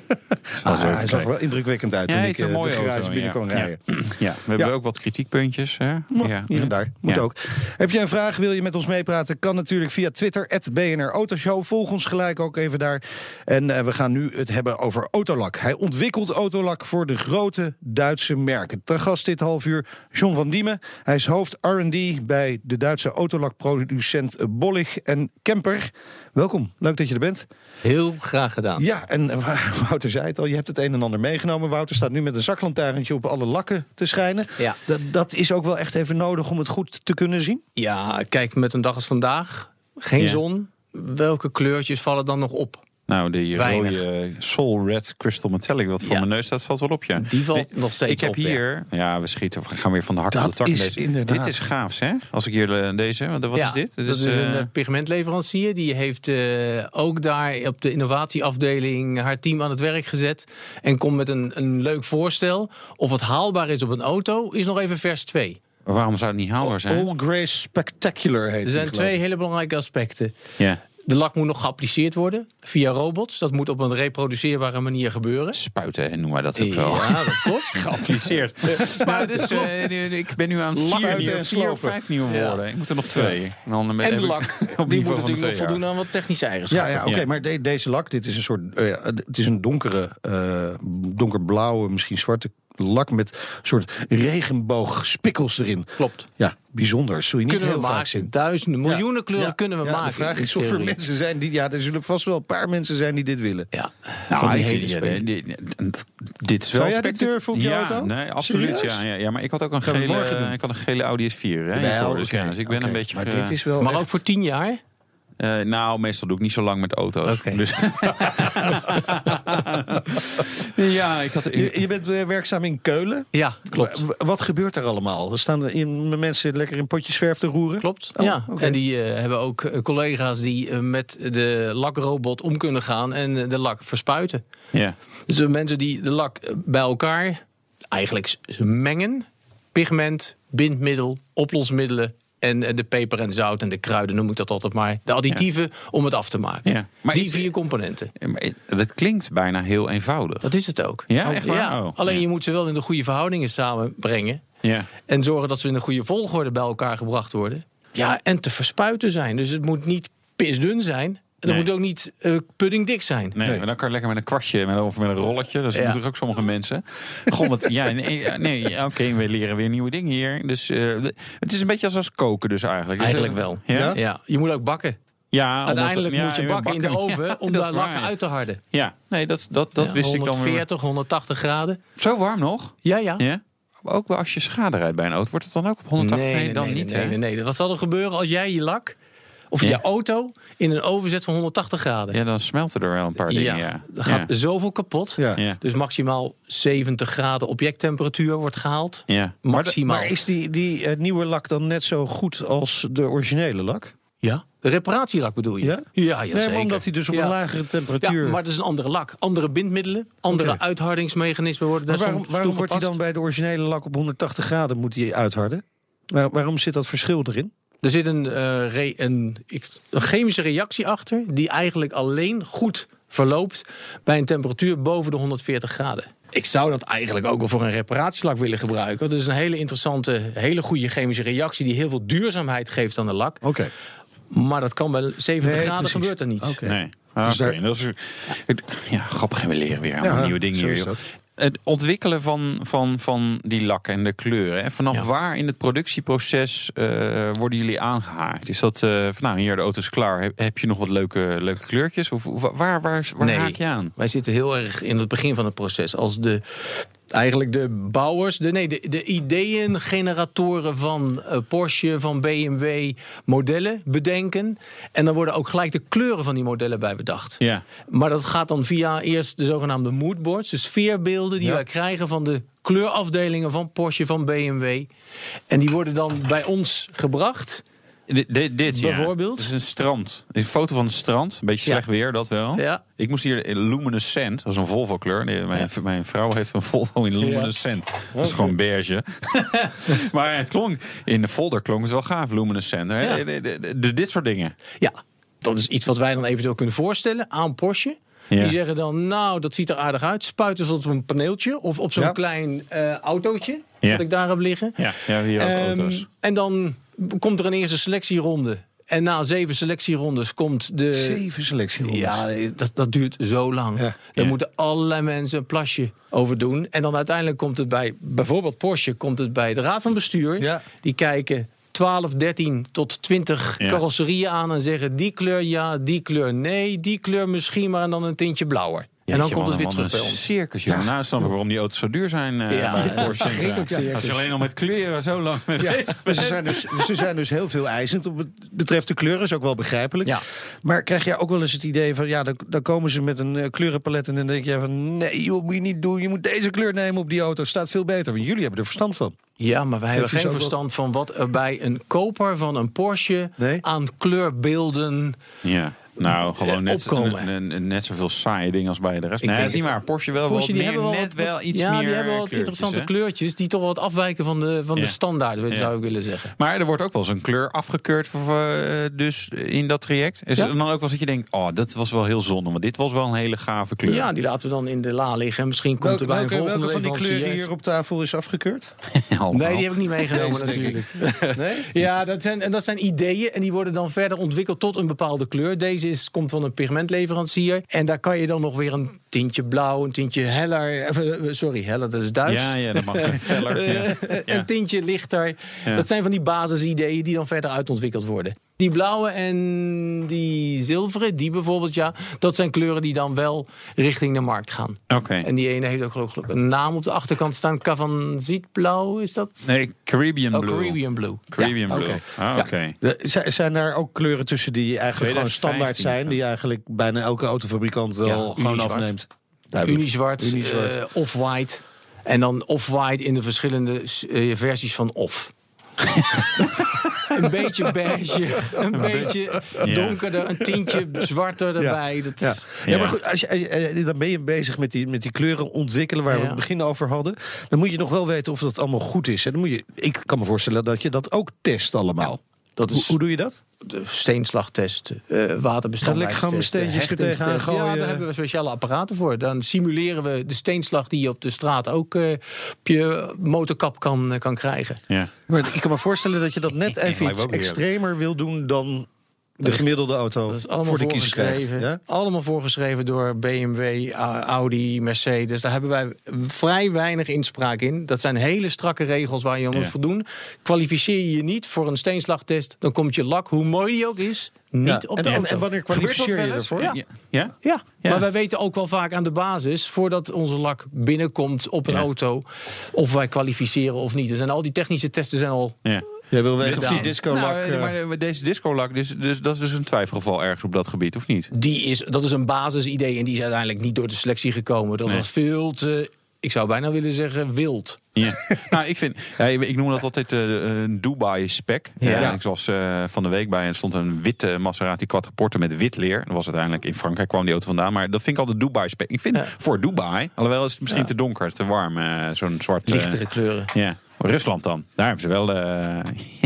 Ah, zo hij zag er kijken. wel indrukwekkend uit Ja, toen hij ik een eh, de mooie garage auto, binnen ja. kon rijden. [clears throat] Ja, we hebben Ja. ook wat kritiekpuntjes. Hè? Ja. Hier en daar. Moet Ja. ook. Heb je een vraag, wil je met ons meepraten? Kan natuurlijk via Twitter, BNR Autoshow. Volg ons gelijk ook even daar. En eh, we gaan nu het hebben over Autolak. Hij ontwikkelt Autolak voor de grote Duitse merken. Ter gast dit half uur John van Diemen. Hij is hoofd R&D bij de Duitse Autolak-producent Bollig en Kemper. Welkom, leuk dat je er bent. Heel graag gedaan. Ja, en eh, [laughs] Wouter zei het al, je hebt het een en ander meegenomen. Wouter staat nu met een zaklantaarntje op alle lakken te schijnen. Ja. Dat, dat is ook wel echt even nodig om het goed te kunnen zien. Ja, kijk, met een dag als vandaag, geen Ja. zon. Welke kleurtjes vallen dan nog op? Nou, die Weinig. rode Soul Red Crystal Metallic, wat voor Ja. mijn neus staat, valt wel op, ja. Die valt Nee, nog steeds Ik heb op, hier, ja, we schieten, we gaan weer van de hak Dat op de tak. is deze. inderdaad. Dit is gaaf, hè? Als ik hier eh, deze, wat wat Ja, is dit? Dat Dit is, een eh, eh, pigmentleverancier. Die heeft eh, ook daar op de innovatieafdeling haar team aan het werk gezet. En komt met een, een leuk voorstel. Of het haalbaar is op een auto, is nog even vers 2. waarom zou het niet haalbaar zijn? All Grace Spectacular heet Er zijn twee hele belangrijke aspecten. Ja, De lak moet nog geappliceerd worden via robots. Dat moet op een reproduceerbare manier gebeuren. spuiten en noem maar dat ook wel. Ja, dat klopt. [laughs] Geappliceerd. Maar dus, nu- ik ben nu aan vier, en vier of vijf nieuwe Ja. woorden. Ik moet er nog twee. En, dan de lak. [laughs] op Die niveau moet natuurlijk nog voldoen aan wat technische Ja, eigenschappen. ja oké, Ja. maar de- deze lak, dit is een soort, eh, ja, het is een donkere, eh, donkerblauwe, misschien zwarte lak met een soort regenboogspikkels erin. Klopt. Ja, bijzonder. Zul je niet Kunnen we heel vaak maken. zien. Duizenden, miljoenen kleuren Ja, kunnen we ja, maken. De vraag is of er mensen zijn die, ja, er zullen vast wel een paar mensen zijn die dit willen. Ja. Nou, Van die ik vind, dit is wel Zou jij durven op je ja, auto? Nee, absoluut. Ja, ja, ja, maar ik had ook een Gaan we gele, ik had een gele Audi S4. Hè, dus, dus ik ben een beetje. Maar ge- dit is wel Maar echt- ook voor tien jaar. Eh, nou, meestal doe ik niet zo lang met auto's. Dus [laughs] ja, ik had. Je, je bent eh, werkzaam in Keulen. Ja, klopt. W- Wat gebeurt er allemaal? Er staan er in- mensen lekker in potjes verf te roeren? Klopt. Oh, ja. En die eh, hebben ook collega's die met de lakrobot om kunnen gaan en de lak verspuiten. Ja. Dus de mensen die de lak bij elkaar eigenlijk mengen. Pigment, bindmiddel, oplosmiddelen en eh, de peper en zout en de kruiden, noem ik dat altijd maar. De additieven om het af te maken. Ja. Maar die is- vier componenten. Dat klinkt bijna heel eenvoudig. Dat is het ook. Ja, echt waar? Oh, Alleen je moet ze wel in de goede verhoudingen samenbrengen. Ja. En zorgen dat ze in een goede volgorde bij elkaar gebracht worden. Ja, en te verspuiten zijn. Dus het moet niet pisdun zijn. En Nee. moet ook niet eh puddingdik zijn. Nee, maar dan kan je lekker met een kwastje met, of met een rolletje. Dat Ja. doen toch ook sommige mensen. Goh, wat, ja, nee, ja, nee ja, oké, we leren weer nieuwe dingen hier. Dus eh, het is een beetje als, als koken dus eigenlijk. Dus, Eigenlijk wel. Ja? Ja? Ja, Ja, je moet ook bakken. omdat- Uiteindelijk ja, moet je bakken in de oven [laughs] Ja, om daar lakken ja. uit te harden. Ja, nee, dat, dat, dat Ja, wist ik dan weer. 140, 180 graden. Zo warm nog? Ja, ja. Ja? Ook wel als je schade rijdt bij een auto, wordt het dan ook op 180? nee, nee, dan nee, niet, nee, hè? nee, nee. Wat zal er gebeuren als jij je lak of Ja. je auto in een oven zet van 180 graden? Ja, dan smelten er wel een paar dingen, ja. Er gaat ja. zoveel kapot. Ja. Ja. Dus maximaal 70 graden objecttemperatuur wordt gehaald. Ja. Maximaal. Maar is die, die eh, nieuwe lak dan net zo goed als de originele lak? Ja? De reparatielak bedoel je? Ja? Ja, ja nee, zeker. omdat hij dus op Ja. een lagere temperatuur... Ja, maar dat is een andere lak. Andere bindmiddelen, andere uithardingsmechanismen worden Maar daar waarom, waarom wordt hij dan bij de originele lak op 180 graden moet hij uitharden? Waar- waarom zit dat verschil erin? Er zit een, eh, re- een, ik- een chemische reactie achter... die eigenlijk alleen goed verloopt bij een temperatuur boven de 140 graden. Ik zou dat eigenlijk ook wel voor een reparatieslak willen gebruiken. Dat is een hele interessante, hele goede chemische reactie... die heel veel duurzaamheid geeft aan de lak. Oké. Maar dat kan bij 70 Nee, graden precies. gebeurt er niet. Oké. Nee. Ah, Dus Oké, daar- dat is, het- ja, grappig en we leren weer allemaal Ja, nieuwe dingen hier. joh. Het ontwikkelen van, van, van die lakken en de kleuren. Hè? Vanaf Ja. waar in het productieproces eh, worden jullie aangehaakt? Is dat eh, van nou hier de auto is klaar. Heb, heb je nog wat leuke, leuke kleurtjes? Of wa- waar, waar, waar Nee. haak je aan? Wij zitten heel erg in het begin van het proces. Als de, eigenlijk de bouwers, de, nee, de, de ideeëngeneratoren van eh, Porsche, van BMW modellen bedenken. En dan worden ook gelijk de kleuren van die modellen bij bedacht. Ja. Maar dat gaat dan via eerst de zogenaamde moodboards, de sfeerbeelden die Ja. wij krijgen van de kleurafdelingen van Porsche, van BMW. En die worden dan bij ons gebracht. Dit, dit, ja. Bijvoorbeeld? Het is een strand. Een foto van een strand. Een beetje Ja. slecht weer, dat wel. Ja. Ik moest hier in luminescent. Dat is een Volvo kleur. Nee, Mijn, mijn vrouw heeft een Volvo in luminescent. Dat is gewoon beige. [laughs] maar het klonk, in de folder klonk het wel gaaf, luminescent. hè. Ja. De- de- de- de- dit soort dingen. Ja, dat is iets wat wij dan eventueel kunnen voorstellen aan Porsche. Ja. Die zeggen dan, nou, dat ziet er aardig uit. Spuiten ze op een paneeltje of op zo'n Ja. klein eh, autootje. Ja. Dat ik daar heb liggen. Ja, ja hier ook Ehm, auto's. En dan komt er een eerste selectieronde. En na zeven selectierondes komt de... Zeven selectierondes. Ja, dat, dat duurt zo lang. Ja. Moeten allerlei mensen een plasje over doen. En dan uiteindelijk komt het bij, bijvoorbeeld Porsche, komt het bij de Raad van Bestuur. Ja. Die kijken 12, 13 tot 20 Ja. carrosserieën aan en zeggen die kleur ja, die kleur nee, die kleur misschien, maar dan een tintje blauwer. En dan komt het weer terug een bij ons. circus, jongen. Nou snap ik waarom die auto's zo duur zijn eh, Ja, bij ja, [laughs] Porsche. Ja. Als je alleen al met kleuren zo lang mee bezig Maar ze zijn, dus, ze zijn dus heel veel eisend op het betreft de kleuren. is ook wel begrijpelijk. Ja. Maar krijg jij ook wel eens het idee van... ja, dan, dan komen ze met een eh, kleurenpalet... en dan denk je van... nee, joh, moet je niet doen. Je moet deze kleur nemen op die auto. Staat veel beter. Want jullie hebben er verstand van. Ja, maar wij hebben je geen verstand van wat er bij een koper van een Porsche Nee? aan kleurbeelden. Ja. Nou, gewoon net, opkomen. net zoveel saaie dingen als bij de rest. Ik nee, denk dat is niet het- waar. Porsche wel Porsche wat die meer, hebben wel net wat- wel iets ja, meer die hebben wel interessante hè? kleurtjes die toch wel wat afwijken van de, van Ja. de standaard, Ja. zou ik willen zeggen. Maar er wordt ook wel eens een kleur afgekeurd voor, eh, dus in dat traject. Is Ja. er dan ook wel eens dat je denkt, oh, dat was wel heel zonde. Want dit was wel een hele gave kleur. Ja, die laten we dan in de la liggen. En misschien komt er bij een welke, volgende welke van die leverancier- kleuren hier op tafel is afgekeurd? [laughs] Nee, die heb ik niet meegenomen [laughs] natuurlijk. Nee? Ja, dat zijn, en dat zijn ideeën en die worden dan verder ontwikkeld tot een bepaalde kleur. Deze is, komt van een pigmentleverancier. En daar kan je dan nog weer een tintje blauw, een tintje heller. eh, eh, Sorry, heller, dat is Duits. Ja, ja, dat mag. [laughs] Feller, ja. Ja. Een tintje lichter. Ja. Dat zijn van die basisideeën die dan verder uitontwikkeld worden. Die blauwe en die zilveren, die bijvoorbeeld, ja. Dat zijn kleuren die dan wel richting de markt gaan. Oké. En die ene heeft ook geloof ik een naam op de achterkant staan. Cavanzietblauw, is dat? Nee, Caribbean Oh, Blue. Caribbean Blue. Caribbean Ja. Blue. Oké. Ah, oké. De- zi- zijn daar ook kleuren tussen die eigenlijk gewoon 2015, standaard zijn, ja. die eigenlijk bijna elke autofabrikant wel Ja, gewoon Unizwart. afneemt? Unizwart, Unizwart. eh, off-white. En dan off-white in de verschillende eh, versies van off. [laughs] een beetje beige, een beetje donkerder, een tientje zwarter erbij. Dat, Ja. Ja, Ja. maar goed, als je, eh, eh, dan ben je bezig met die, met die kleuren ontwikkelen waar we het begin over hadden. Dan moet je nog wel weten of dat allemaal goed is. En dan moet je, ik kan me voorstellen dat je dat ook test allemaal. Dat Hoe, is hoe doe je dat? de steenslagtest, eh waterbestandbaarheidstest. Ga lekker gewoon steentjes er tegenaan gooien. Ja, daar hebben we speciale apparaten voor. Dan simuleren we de steenslag die je op de straat ook eh, op je motorkap kan, eh, kan krijgen. Ja. Maar ik kan me voorstellen dat je dat net even iets extremer wil doen dan de gemiddelde auto Dat is allemaal voor de kiezer krijgt. Ja? Allemaal voorgeschreven door BMW, Audi, Mercedes. Daar hebben wij vrij weinig inspraak in. Dat zijn hele strakke regels waar je aan moet Ja. voldoen. Kwalificeer je je niet voor een steenslagtest, dan komt je lak, hoe mooi die ook is, niet Ja. op en, de en, auto. en wanneer kwalificeer je ervoor? Ja. ja? Ja, Ja. maar wij weten ook wel vaak aan de basis, voordat onze lak binnenkomt op een Ja. auto, of wij kwalificeren of niet. Er zijn al die technische testen zijn al. Ja. Jij wil weten of die Gedaan. disco lak... Nou, eh, maar eh, deze discolak, dus, dus, dat is dus een twijfelgeval ergens op dat gebied, of niet? Die is, dat is een basisidee en die is uiteindelijk niet door de selectie gekomen. Dat Nee. was veel te, ik zou bijna willen zeggen, wild. Ja. [laughs] nou, ik vind, ja, ik noem dat altijd eh, een Dubai spec. Ja. Ja. ik was eh, van de week bij en stond een witte Maserati Quattroporte met wit leer. Dat was uiteindelijk in Frankrijk kwam die auto vandaan, maar dat vind ik altijd Dubai spec. Ik vind Ja. voor Dubai, alhoewel is het misschien Ja. te donker, te warm, eh, zo'n zwart. eh, Lichtere kleuren. ja. Rusland dan. Daar hebben ze wel. eh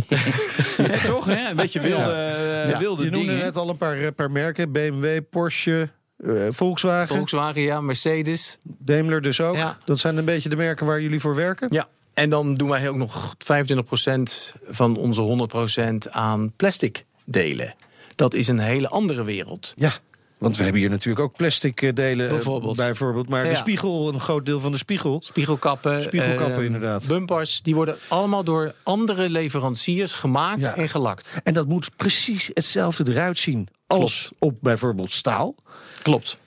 [laughs] ja, toch, hè? Een beetje wilde, eh, ja, wilde je noemde dingen. net al een paar, eh, paar merken. BMW, Porsche, eh, Volkswagen, Volkswagen, ja, Mercedes. Daimler dus ook. Ja. Dat zijn een beetje de merken waar jullie voor werken. Ja. En dan doen wij ook nog 25% van onze 100% aan plastic delen. Dat is een hele andere wereld. Ja, want we hebben hier natuurlijk ook plastic eh, delen. eh, Bijvoorbeeld. bijvoorbeeld. Maar de Ja. spiegel, een groot deel van de spiegel. Spiegelkappen. Spiegelkappen, eh, inderdaad. Bumpers, die worden allemaal door andere leveranciers gemaakt Ja. en gelakt. En dat moet precies hetzelfde eruit zien als op bijvoorbeeld staal. Klopt.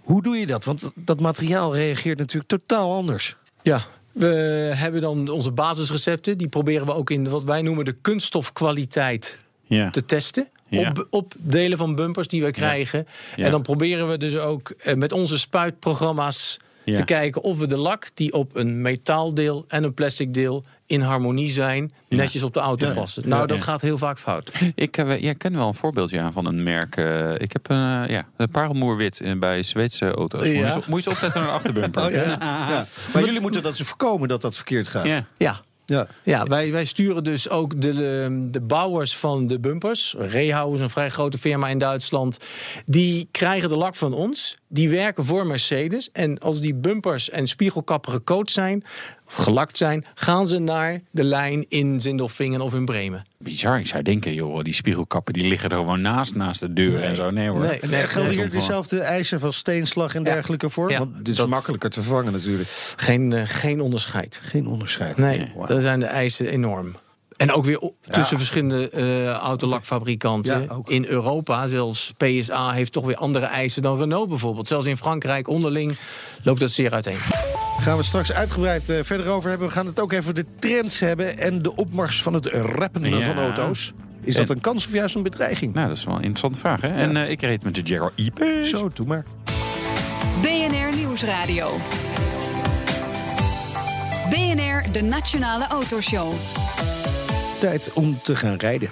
Hoe doe je dat? Want dat materiaal reageert natuurlijk totaal anders. Ja. We hebben dan onze basisrecepten. Die proberen we ook in wat wij noemen de kunststofkwaliteit Ja. te testen. Ja. Op, op delen van bumpers die we krijgen. Ja. En dan proberen we dus ook eh, met onze spuitprogramma's Ja. te kijken of we de lak die op een metaaldeel en een plastic deel in harmonie zijn, netjes op de auto Ja. passen. Nou, Ja. dat Ja. gaat heel vaak fout. Ik uh, jij ken wel een voorbeeldje aan van een merk. eh, ik heb een, uh, ja, een parelmoerwit eh, bij Zweedse auto's. Ja. Moet, je eens, moet je eens opletten naar een [laughs] achterbumper. Oh, ja. Ja. Maar jullie moeten dat dus voorkomen dat dat verkeerd gaat. Ja. Ja. Ja. Wij, wij sturen dus ook de, de, de bouwers van de bumpers. Rehau is een vrij grote firma in Duitsland. Die krijgen de lak van ons. Die werken voor Mercedes. En als die bumpers en spiegelkappen gecoat zijn, of gelakt zijn, gaan ze naar de lijn in Zindelfingen of in Bremen. Bizar, ik zou denken, joh, die spiegelkappen die liggen er gewoon naast, naast de deur en zo. Nee hoor. Nee, En nee, gelden hier dezelfde eisen van steenslag en Ja. dergelijke voor? Ja, Want dit is dat- makkelijker te vervangen natuurlijk. Geen, eh, geen onderscheid. Geen onderscheid. Nee, daar zijn de eisen enorm. En ook weer tussen verschillende eh autolakfabrikanten. Ja, in Europa, zelfs PSA heeft toch weer andere eisen dan Renault bijvoorbeeld. Zelfs in Frankrijk onderling loopt dat zeer uiteen. Gaan we straks uitgebreid eh, verder over hebben. We gaan het ook even de trends hebben en de opmars van het rappen Ja. van auto's. Is dat En- een kans of juist een bedreiging? Nou, dat is wel een interessante vraag. Hè? En eh, ik reed met de Jaguar E-Pace. Zo, doe maar. BNR Nieuwsradio. BNR, de Nationale Autoshow. Tijd om te gaan rijden.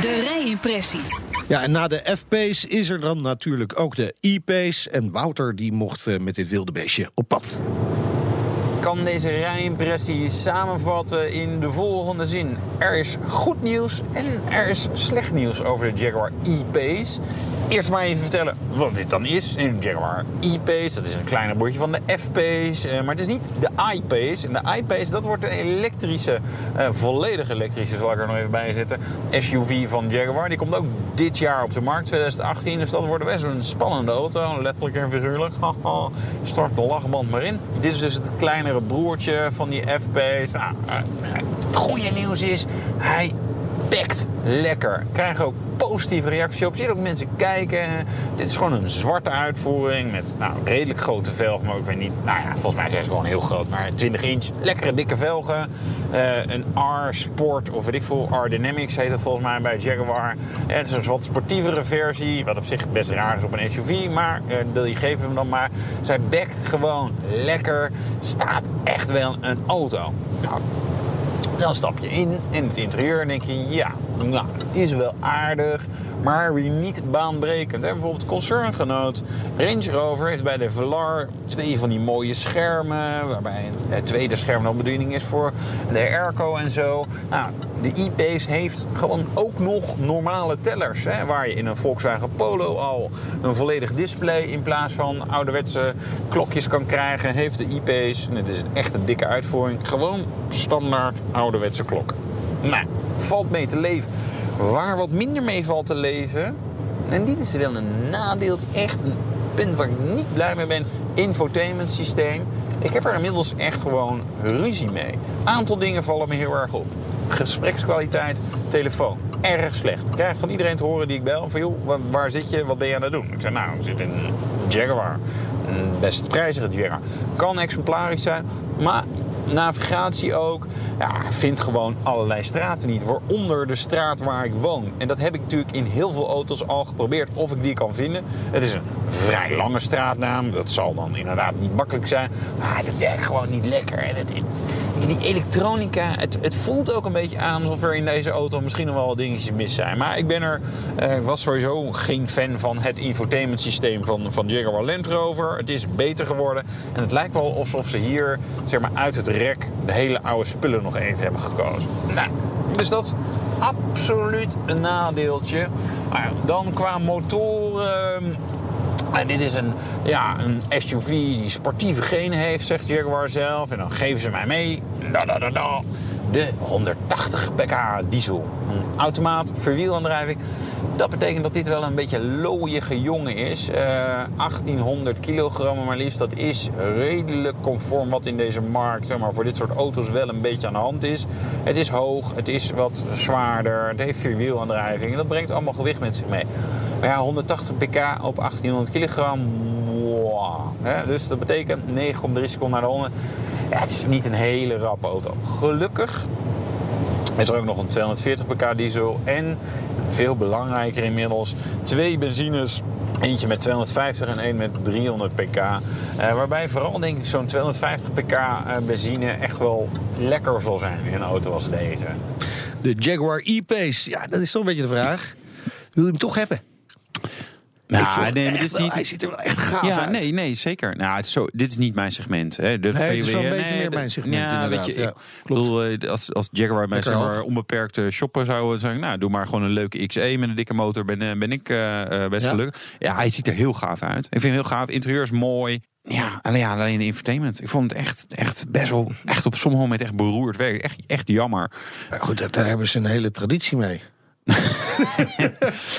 De rijimpressie. Ja, en na de F-Pace is er dan natuurlijk ook de E-Pace. En Wouter die mocht eh, met dit wilde beestje op pad. Kan deze rijimpressie samenvatten in de volgende zin. Er is goed nieuws en er is slecht nieuws over de Jaguar E-Pace. Eerst maar even vertellen wat dit dan is. Een Jaguar E-Pace, dat is een kleiner broertje van de F-Pace. eh, maar het is niet de I-Pace. En de I-Pace, dat wordt een elektrische, eh, volledig elektrische, zal ik er nog even bij zetten, SUV van Jaguar. Die komt ook dit jaar op de markt, 2018. Dus dat wordt best een spannende auto, letterlijk en figuurlijk. Haha, [laughs] Start de lachband maar in. Dit is dus het kleinere broertje van die F-Pace. Nou, eh, het goede nieuws is, hij bekt lekker. Krijgen ook positieve reactie op. Je ziet ook mensen kijken. Dit is gewoon een zwarte uitvoering met nou, redelijk grote velgen. Maar ik weet niet, nou ja, volgens mij zijn ze gewoon heel groot. Maar 20 inch, lekkere dikke velgen. Eh, een R-Sport of weet ik veel, R-Dynamics heet het volgens mij bij Jaguar. En het is een wat sportievere versie, wat op zich best raar is op een SUV. Maar eh, die geven hem dan maar. Zij bekt gewoon lekker. Staat echt wel een auto. Nou, dan stap je in in het interieur en denk je, ja, nou, het is wel aardig, maar weer niet baanbrekend. Hè? Bijvoorbeeld concerngenoot Range Rover heeft bij de Velar twee van die mooie schermen, waarbij het tweede scherm nog bediening is voor de airco en zo. Nou, de e-Pace heeft gewoon ook nog normale tellers, hè? waar je in een Volkswagen Polo al een volledig display in plaats van ouderwetse klokjes kan krijgen, heeft de e-Pace, en het is echt een dikke uitvoering, gewoon standaard ouderwetse klok. Nou, valt mee te leven. Waar wat minder mee valt te leven, en dit is wel een nadeel, echt een punt waar ik niet blij mee ben, infotainment systeem. Ik heb er inmiddels echt gewoon ruzie mee. Aantal dingen vallen me heel erg op. Gesprekskwaliteit, telefoon, erg slecht. Ik krijg van iedereen te horen die ik bel van joh, waar, zit je, wat ben je aan het doen? Ik zeg nou, ik zit in Jaguar. Een best prijzige Jaguar. Kan exemplarisch zijn, maar navigatie ook. Ja, vind gewoon allerlei straten niet. Waaronder de straat waar ik woon. En dat heb ik natuurlijk in heel veel auto's al geprobeerd of ik die kan vinden. Het is een vrij lange straatnaam. Dat zal dan inderdaad niet makkelijk zijn. Maar dat werkt gewoon niet lekker. En het, die elektronica, het, het voelt ook een beetje aan alsof er in deze auto misschien nog wel wat dingetjes mis zijn. Maar ik ben er, eh, was sowieso geen fan van het infotainment systeem van, van Jaguar Land Rover. Het is beter geworden. En het lijkt wel alsof ze hier zeg maar, uit het rek de hele oude spullen nog even hebben gekozen. Nou, dus dat is absoluut een nadeeltje. Maar dan qua motoren. En dit is een, ja, een SUV die sportieve genen heeft, zegt Jaguar zelf. En dan geven ze mij mee. Da, da, da, da. De 180 pk diesel. Een automaat, verwielaandrijving. Dat betekent dat dit wel een beetje looiige jongen is. Eh, 1800 kilogram maar liefst. Dat is redelijk conform wat in deze markt maar, voor dit soort auto's wel een beetje aan de hand is. Het is hoog, het is wat zwaarder, het heeft vierwielaandrijving. En dat brengt allemaal gewicht met zich mee. Maar ja, 180 pk op 1800 kilogram. Wow. Dus dat betekent 9,3 seconden naar de 100. Ja, het is niet een hele rappe auto. Gelukkig is er ook nog een 240 pk diesel en veel belangrijker inmiddels twee benzines. Eentje met 250 en één met 300 pk. Eh, waarbij vooral denk ik zo'n 250 pk eh, benzine echt wel lekker zal zijn in een auto als deze. De Jaguar E-Pace, ja, dat is toch een beetje de vraag. Wil je hem toch hebben? Nou, nee, maar echt dit is wel- niet. Hij ziet er wel echt gaaf ja, uit. nee, nee, zeker. Nou, het is zo, dit is niet mijn segment. Hè. De Nee, het is wel een beetje meer mijn segment, Ja, inderdaad. weet je, Ja, ik klopt. bedoel, eh, als, als Jaguar mij zeg maar, hoog. onbeperkt eh, shoppen zou zeggen, nou, doe maar gewoon een leuke XE met een dikke motor, ben, eh, ben ik best Ja. gelukkig. Ja, hij ziet er heel gaaf uit. Ik vind hem heel gaaf. Interieur is mooi. Ja, alleen, ja, alleen de infotainment. Ik vond het echt, echt best wel, echt op sommige momenten echt beroerd werk. Echt, echt jammer. Maar goed, daar, daar hebben ze een hele traditie mee. [laughs]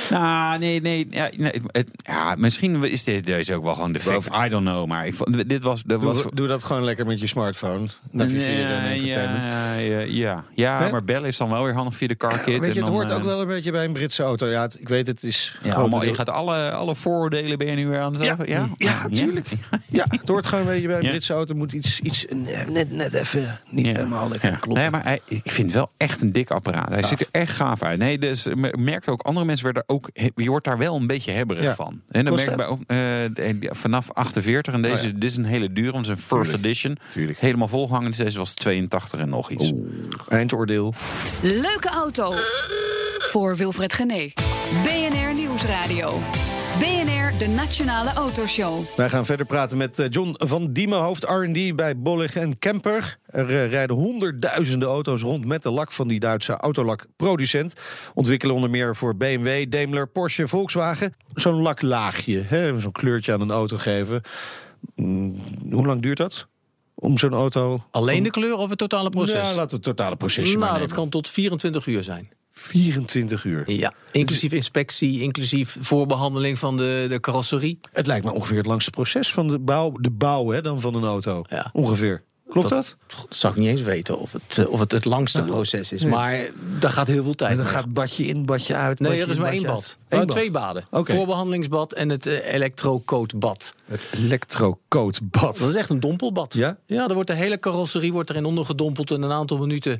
Nou, nee, nee. Ja, nee het, ja, misschien is dit deze ook wel gewoon de fake. I don't know. Maar ik vond, dit was... Dat was Doe, doe dat gewoon lekker met je smartphone. Navigeren en Nee, entertainment. ja, ja, ja. ja Hè? maar bellen is dan wel weer handig via de car kit. Weet je, het hoort eh, ook wel een beetje bij een Britse auto. Ja, het- ik weet het is... Ja, allemaal, je gaat alle, alle vooroordelen ben je nu weer aan het Ja, zeggen? Ja, ja, tuurlijk. Ja, het hoort gewoon een beetje bij een Ja. Britse auto. Moet iets, iets eh, net, net even niet Ja. helemaal lekker Ja. kloppen. Nee, maar hij, ik vind het wel echt een dik apparaat. Hij ziet er echt gaaf uit. Nee, dus ik merkte ook, andere mensen werden ook, je wordt daar wel een beetje hebberig Ja. van. En dan merk ik bij, eh, vanaf 48 en deze, Oh ja. dit is een hele dure, want het is een first Tuurlijk. edition. Tuurlijk. Helemaal volgehangen. Dus deze was 82 en nog iets. Eindoordeel. Leuke auto. Voor Wilfred Gené. BNR Nieuwsradio. De Nationale Autoshow. Wij gaan verder praten met eh, John van Diemen, hoofd R&D bij Bollig en Kemper. Er eh, rijden honderdduizenden auto's rond met de lak van die Duitse autolakproducent. Ontwikkelen onder meer voor BMW, Daimler, Porsche, Volkswagen. Zo'n laklaagje, hè, zo'n kleurtje aan een auto geven. Mm, hoe lang duurt dat? Om zo'n auto... Alleen de kleur of het totale proces? Ja, laten we het totale procesje maar nou, dat kan tot 24 uur zijn. 24 uur. Ja, inclusief inspectie, inclusief voorbehandeling van de, de carrosserie. Het lijkt me ongeveer het langste proces van de bouw, de bouw hè, dan van een auto. Ja. Ongeveer. Klopt dat? Dat zou ik niet eens weten of het, eh, of het het langste proces is. Maar daar gaat heel veel tijd En dan gaat badje in, badje uit. Nee, er is in, maar één bad. Eén bad. twee baden. Oké. Voorbehandelingsbad en het eh elektrocoatbad. Het elektrocoatbad. Dat is echt een dompelbad. Ja? Ja, er wordt de hele carrosserie wordt erin ondergedompeld. En een aantal minuten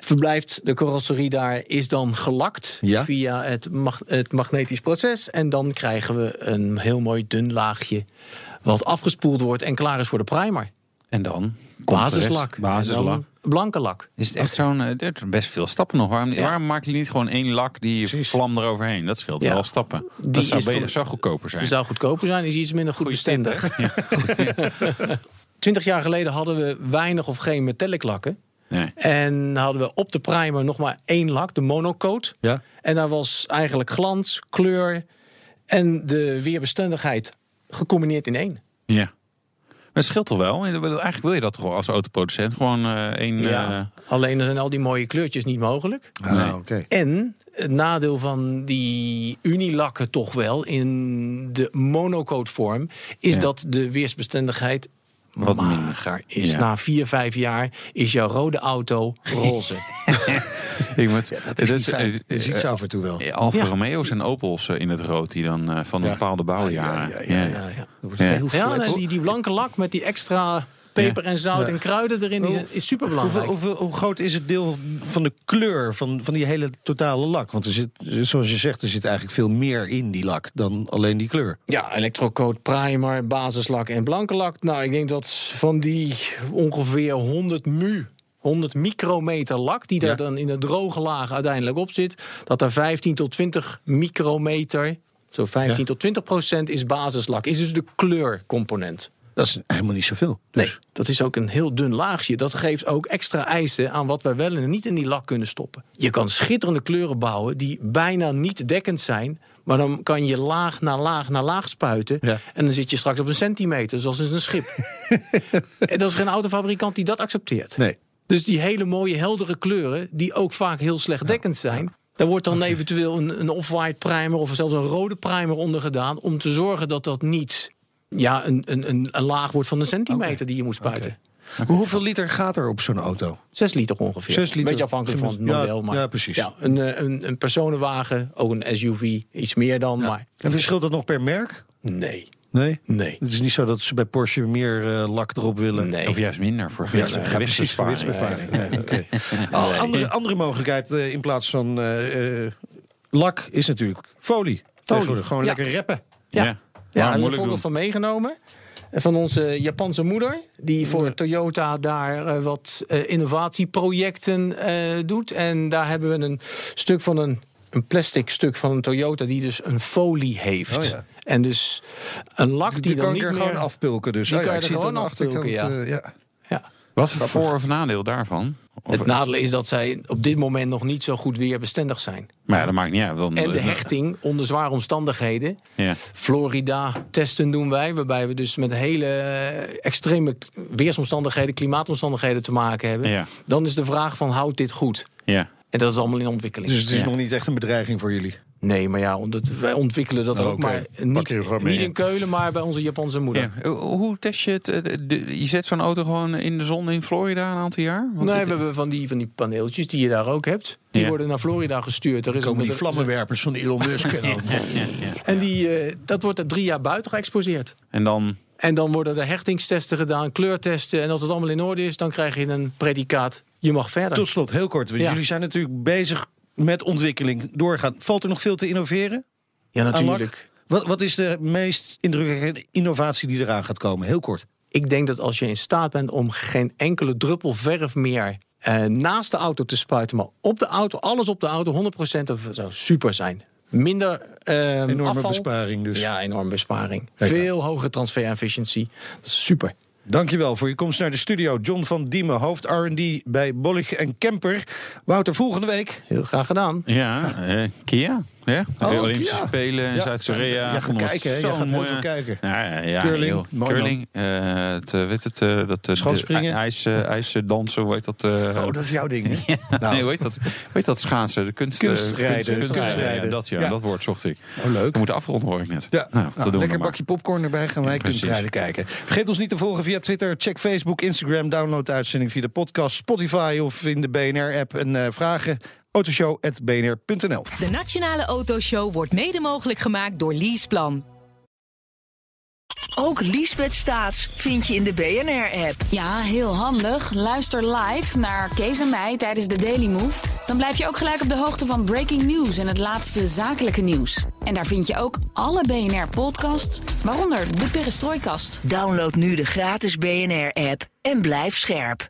verblijft de carrosserie daar, is dan gelakt Ja. via het, mag- het magnetisch proces. En dan krijgen we een heel mooi dun laagje. Wat afgespoeld wordt en klaar is voor de primer. En dan? Basislak. Basislak. Blanke lak. Is het echt zo'n... eh, er best veel stappen nog. Waarom, waarom maken jullie niet gewoon één lak die je vlam eroverheen? Dat scheelt Ja. wel stappen. Die dat zou, dan- zou goedkoper zijn. Zou goedkoper zijn, is iets minder goed Goeie bestendig. [laughs] Twintig jaar geleden hadden we weinig of geen metallic lakken. Nee. En hadden we op de primer nog maar één lak, de monocoat. Ja. En daar was eigenlijk glans, kleur en de weerbestendigheid gecombineerd in één. Ja. Het scheelt toch wel? Eigenlijk wil je dat toch als autoproducent? Gewoon eh, één... Ja. Alleen dan zijn al die mooie kleurtjes niet mogelijk. Ah, oké. En het nadeel van die unilakken toch wel in de monocoat vorm is Ja. dat de weersbestendigheid Wat minder. mager is. Ja. Na vier, vijf jaar is jouw rode auto roze. [laughs] Ik moet, Dat is niet fijn. Je ziet ze af en toe wel. eh, Alfa Ja. Romeo's en Opels eh, in het rood die dan eh, van Ja. bepaalde bouwjaren. Ja, ja, ja, ja, ja. Dat wordt Ja. heel Ja, flat. nee, die, die blanke lak met die extra peper en zout en kruiden erin die zijn- is super belangrijk. hoeveel, hoe groot is het deel van de kleur van, van die hele totale lak? Want er zit, zoals je zegt, er zit eigenlijk veel meer in die lak dan alleen die kleur. Ja, elektrocoat, primer, basislak en blanke lak. Nou, ik denk dat van die ongeveer 100 mu, 100 micrometer lak... die daar Ja. dan in de droge laag uiteindelijk op zit... dat er 15 tot 20 micrometer, zo 15 Ja. tot 20 procent is basislak. Is dus de kleurcomponent. Dat is helemaal niet zoveel. Dus. Nee, dat is ook een heel dun laagje. Dat geeft ook extra eisen aan wat wij wel en niet in die lak kunnen stoppen. Je kan schitterende kleuren bouwen die bijna niet dekkend zijn. Maar dan kan je laag na laag na laag spuiten. Ja. En dan zit je straks op een centimeter, zoals in een schip. [laughs] en dat is geen autofabrikant die dat accepteert. Nee. Dus die hele mooie heldere kleuren, die ook vaak heel slecht dekkend zijn. Daar wordt dan eventueel een, een off-white primer of zelfs een rode primer onder gedaan. Om te zorgen dat dat niet ja, een, een, een, een laag wordt van een centimeter die je moet spuiten. Hoeveel liter gaat er op zo'n auto? Zes liter ongeveer. Zes liter. Beetje afhankelijk van het Ja, model. maar ja, precies. Ja, een, eh, een, een personenwagen, ook een SUV, iets meer dan. Maar En verschilt dat nog per merk? nee, Nee? nee. Het is niet zo dat ze bij Porsche meer eh, lak erop willen. Nee. Of juist minder voor Ja, ja, gewichtsbesparing. [laughs] Nee, oké. Al- andere, andere mogelijkheid eh, in plaats van lak is natuurlijk folie. Tegenwoordig Gewoon Ja. lekker reppen. Ja, Ja. en een voorbeeld doen. van meegenomen. Van onze Japanse moeder. Die voor Toyota daar eh, wat eh, innovatieprojecten eh, doet. En daar hebben we een stuk van een, een plastic stuk van een Toyota. Die dus een folie heeft. Oh ja. En dus een lak die, Die dan kan niet ik er meer... gewoon afpulken. Dus. Die Oh ja, kan je er gewoon afpulken, ja. eh, ja. Ja. Wat is het voor- of nadeel daarvan? Of, Het nadeel is dat zij op dit moment nog niet zo goed weerbestendig zijn. maar ja, dat maakt niet uit. Dan, En de hechting onder zware omstandigheden. Ja. Florida testen doen wij, waarbij we dus met hele eh, extreme weersomstandigheden, klimaatomstandigheden te maken hebben. Ja. Dan is de vraag van houdt dit goed? Ja. En dat is allemaal in ontwikkeling. Dus het is Ja. nog niet echt een bedreiging voor jullie. Nee, maar ja, omdat wij ontwikkelen dat Oh, ook. Maar niet, in Keulen, maar bij onze Japanse moeder. Ja. Hoe test je het? eh, je zet zo'n auto gewoon in de zon in Florida een aantal jaar? Want nee, het- we hebben van die, van die paneeltjes die je daar ook hebt. Die Ja. worden naar Florida gestuurd. Er is ook die vlammenwerpers van Elon Musk. [laughs] en dan- En die, eh, dat wordt er drie jaar buiten geëxposeerd. En dan... En dan worden er hechtingstesten gedaan, kleurtesten. En als het allemaal in orde is, dan krijg je een predicaat. Je mag verder. Tot slot, heel kort. want Ja. Jullie zijn natuurlijk bezig met ontwikkeling doorgaan. Valt er nog veel te innoveren? ja, natuurlijk. Wat, wat is de meest indrukwekkende innovatie die eraan gaat komen? Heel kort. Ik denk dat als je in staat bent om geen enkele druppel verf meer eh, naast de auto te spuiten, maar op de auto, alles op de auto, 100% dat zou super zijn. Minder eh, Enorme afval. besparing dus. Ja, enorme besparing. Kijk Veel hogere transfer efficiency. Dat is super. Dankjewel voor je komst naar de studio. John van Diemen, hoofd R&D bij Bollig en Kemper. Wouter, volgende week. Heel graag gedaan. Ja, eh, Kia. Ja, de Oh, Olympische ja. Spelen in Ja, Zuid-Korea. ja, we kijken, hè? Gaat mooie- kijken. Ja, ja, ja Curling, curling. eh, het, eh, weet het, eh, dat, eh, Schoonspringen? ijs, eh, ijsdansen, hoe heet dat? eh, Oh, dat is jouw ding, hè? [laughs] Nou, Nee, heet dat? Heet dat schaatsen? De kunst, eh, Kunstrijden, kunst- kunstrijden, kunstrijden. dat, ja, dat woord zocht ik. oh, leuk. We moeten afronden, hoor ik net. Ja, nou, nou, dat doen we lekker bakje popcorn erbij gaan wij Ja, kunnen precies. rijden kijken. Vergeet ons niet te volgen via Twitter. Check Facebook, Instagram, download de uitzending via de podcast, Spotify of in de BNR-app. En eh, vragen autoshow.bnr.nl. De Nationale Autoshow wordt mede mogelijk gemaakt door Leaseplan. Ook Liesbeth Staats vind je in de BNR-app. Ja, heel handig. Luister live naar Kees en mij tijdens de Daily Move. Dan blijf je ook gelijk op de hoogte van breaking news en het laatste zakelijke nieuws. En daar vind je ook alle BNR-podcasts, waaronder de Perestrooikast. Download nu de gratis BNR-app en blijf scherp.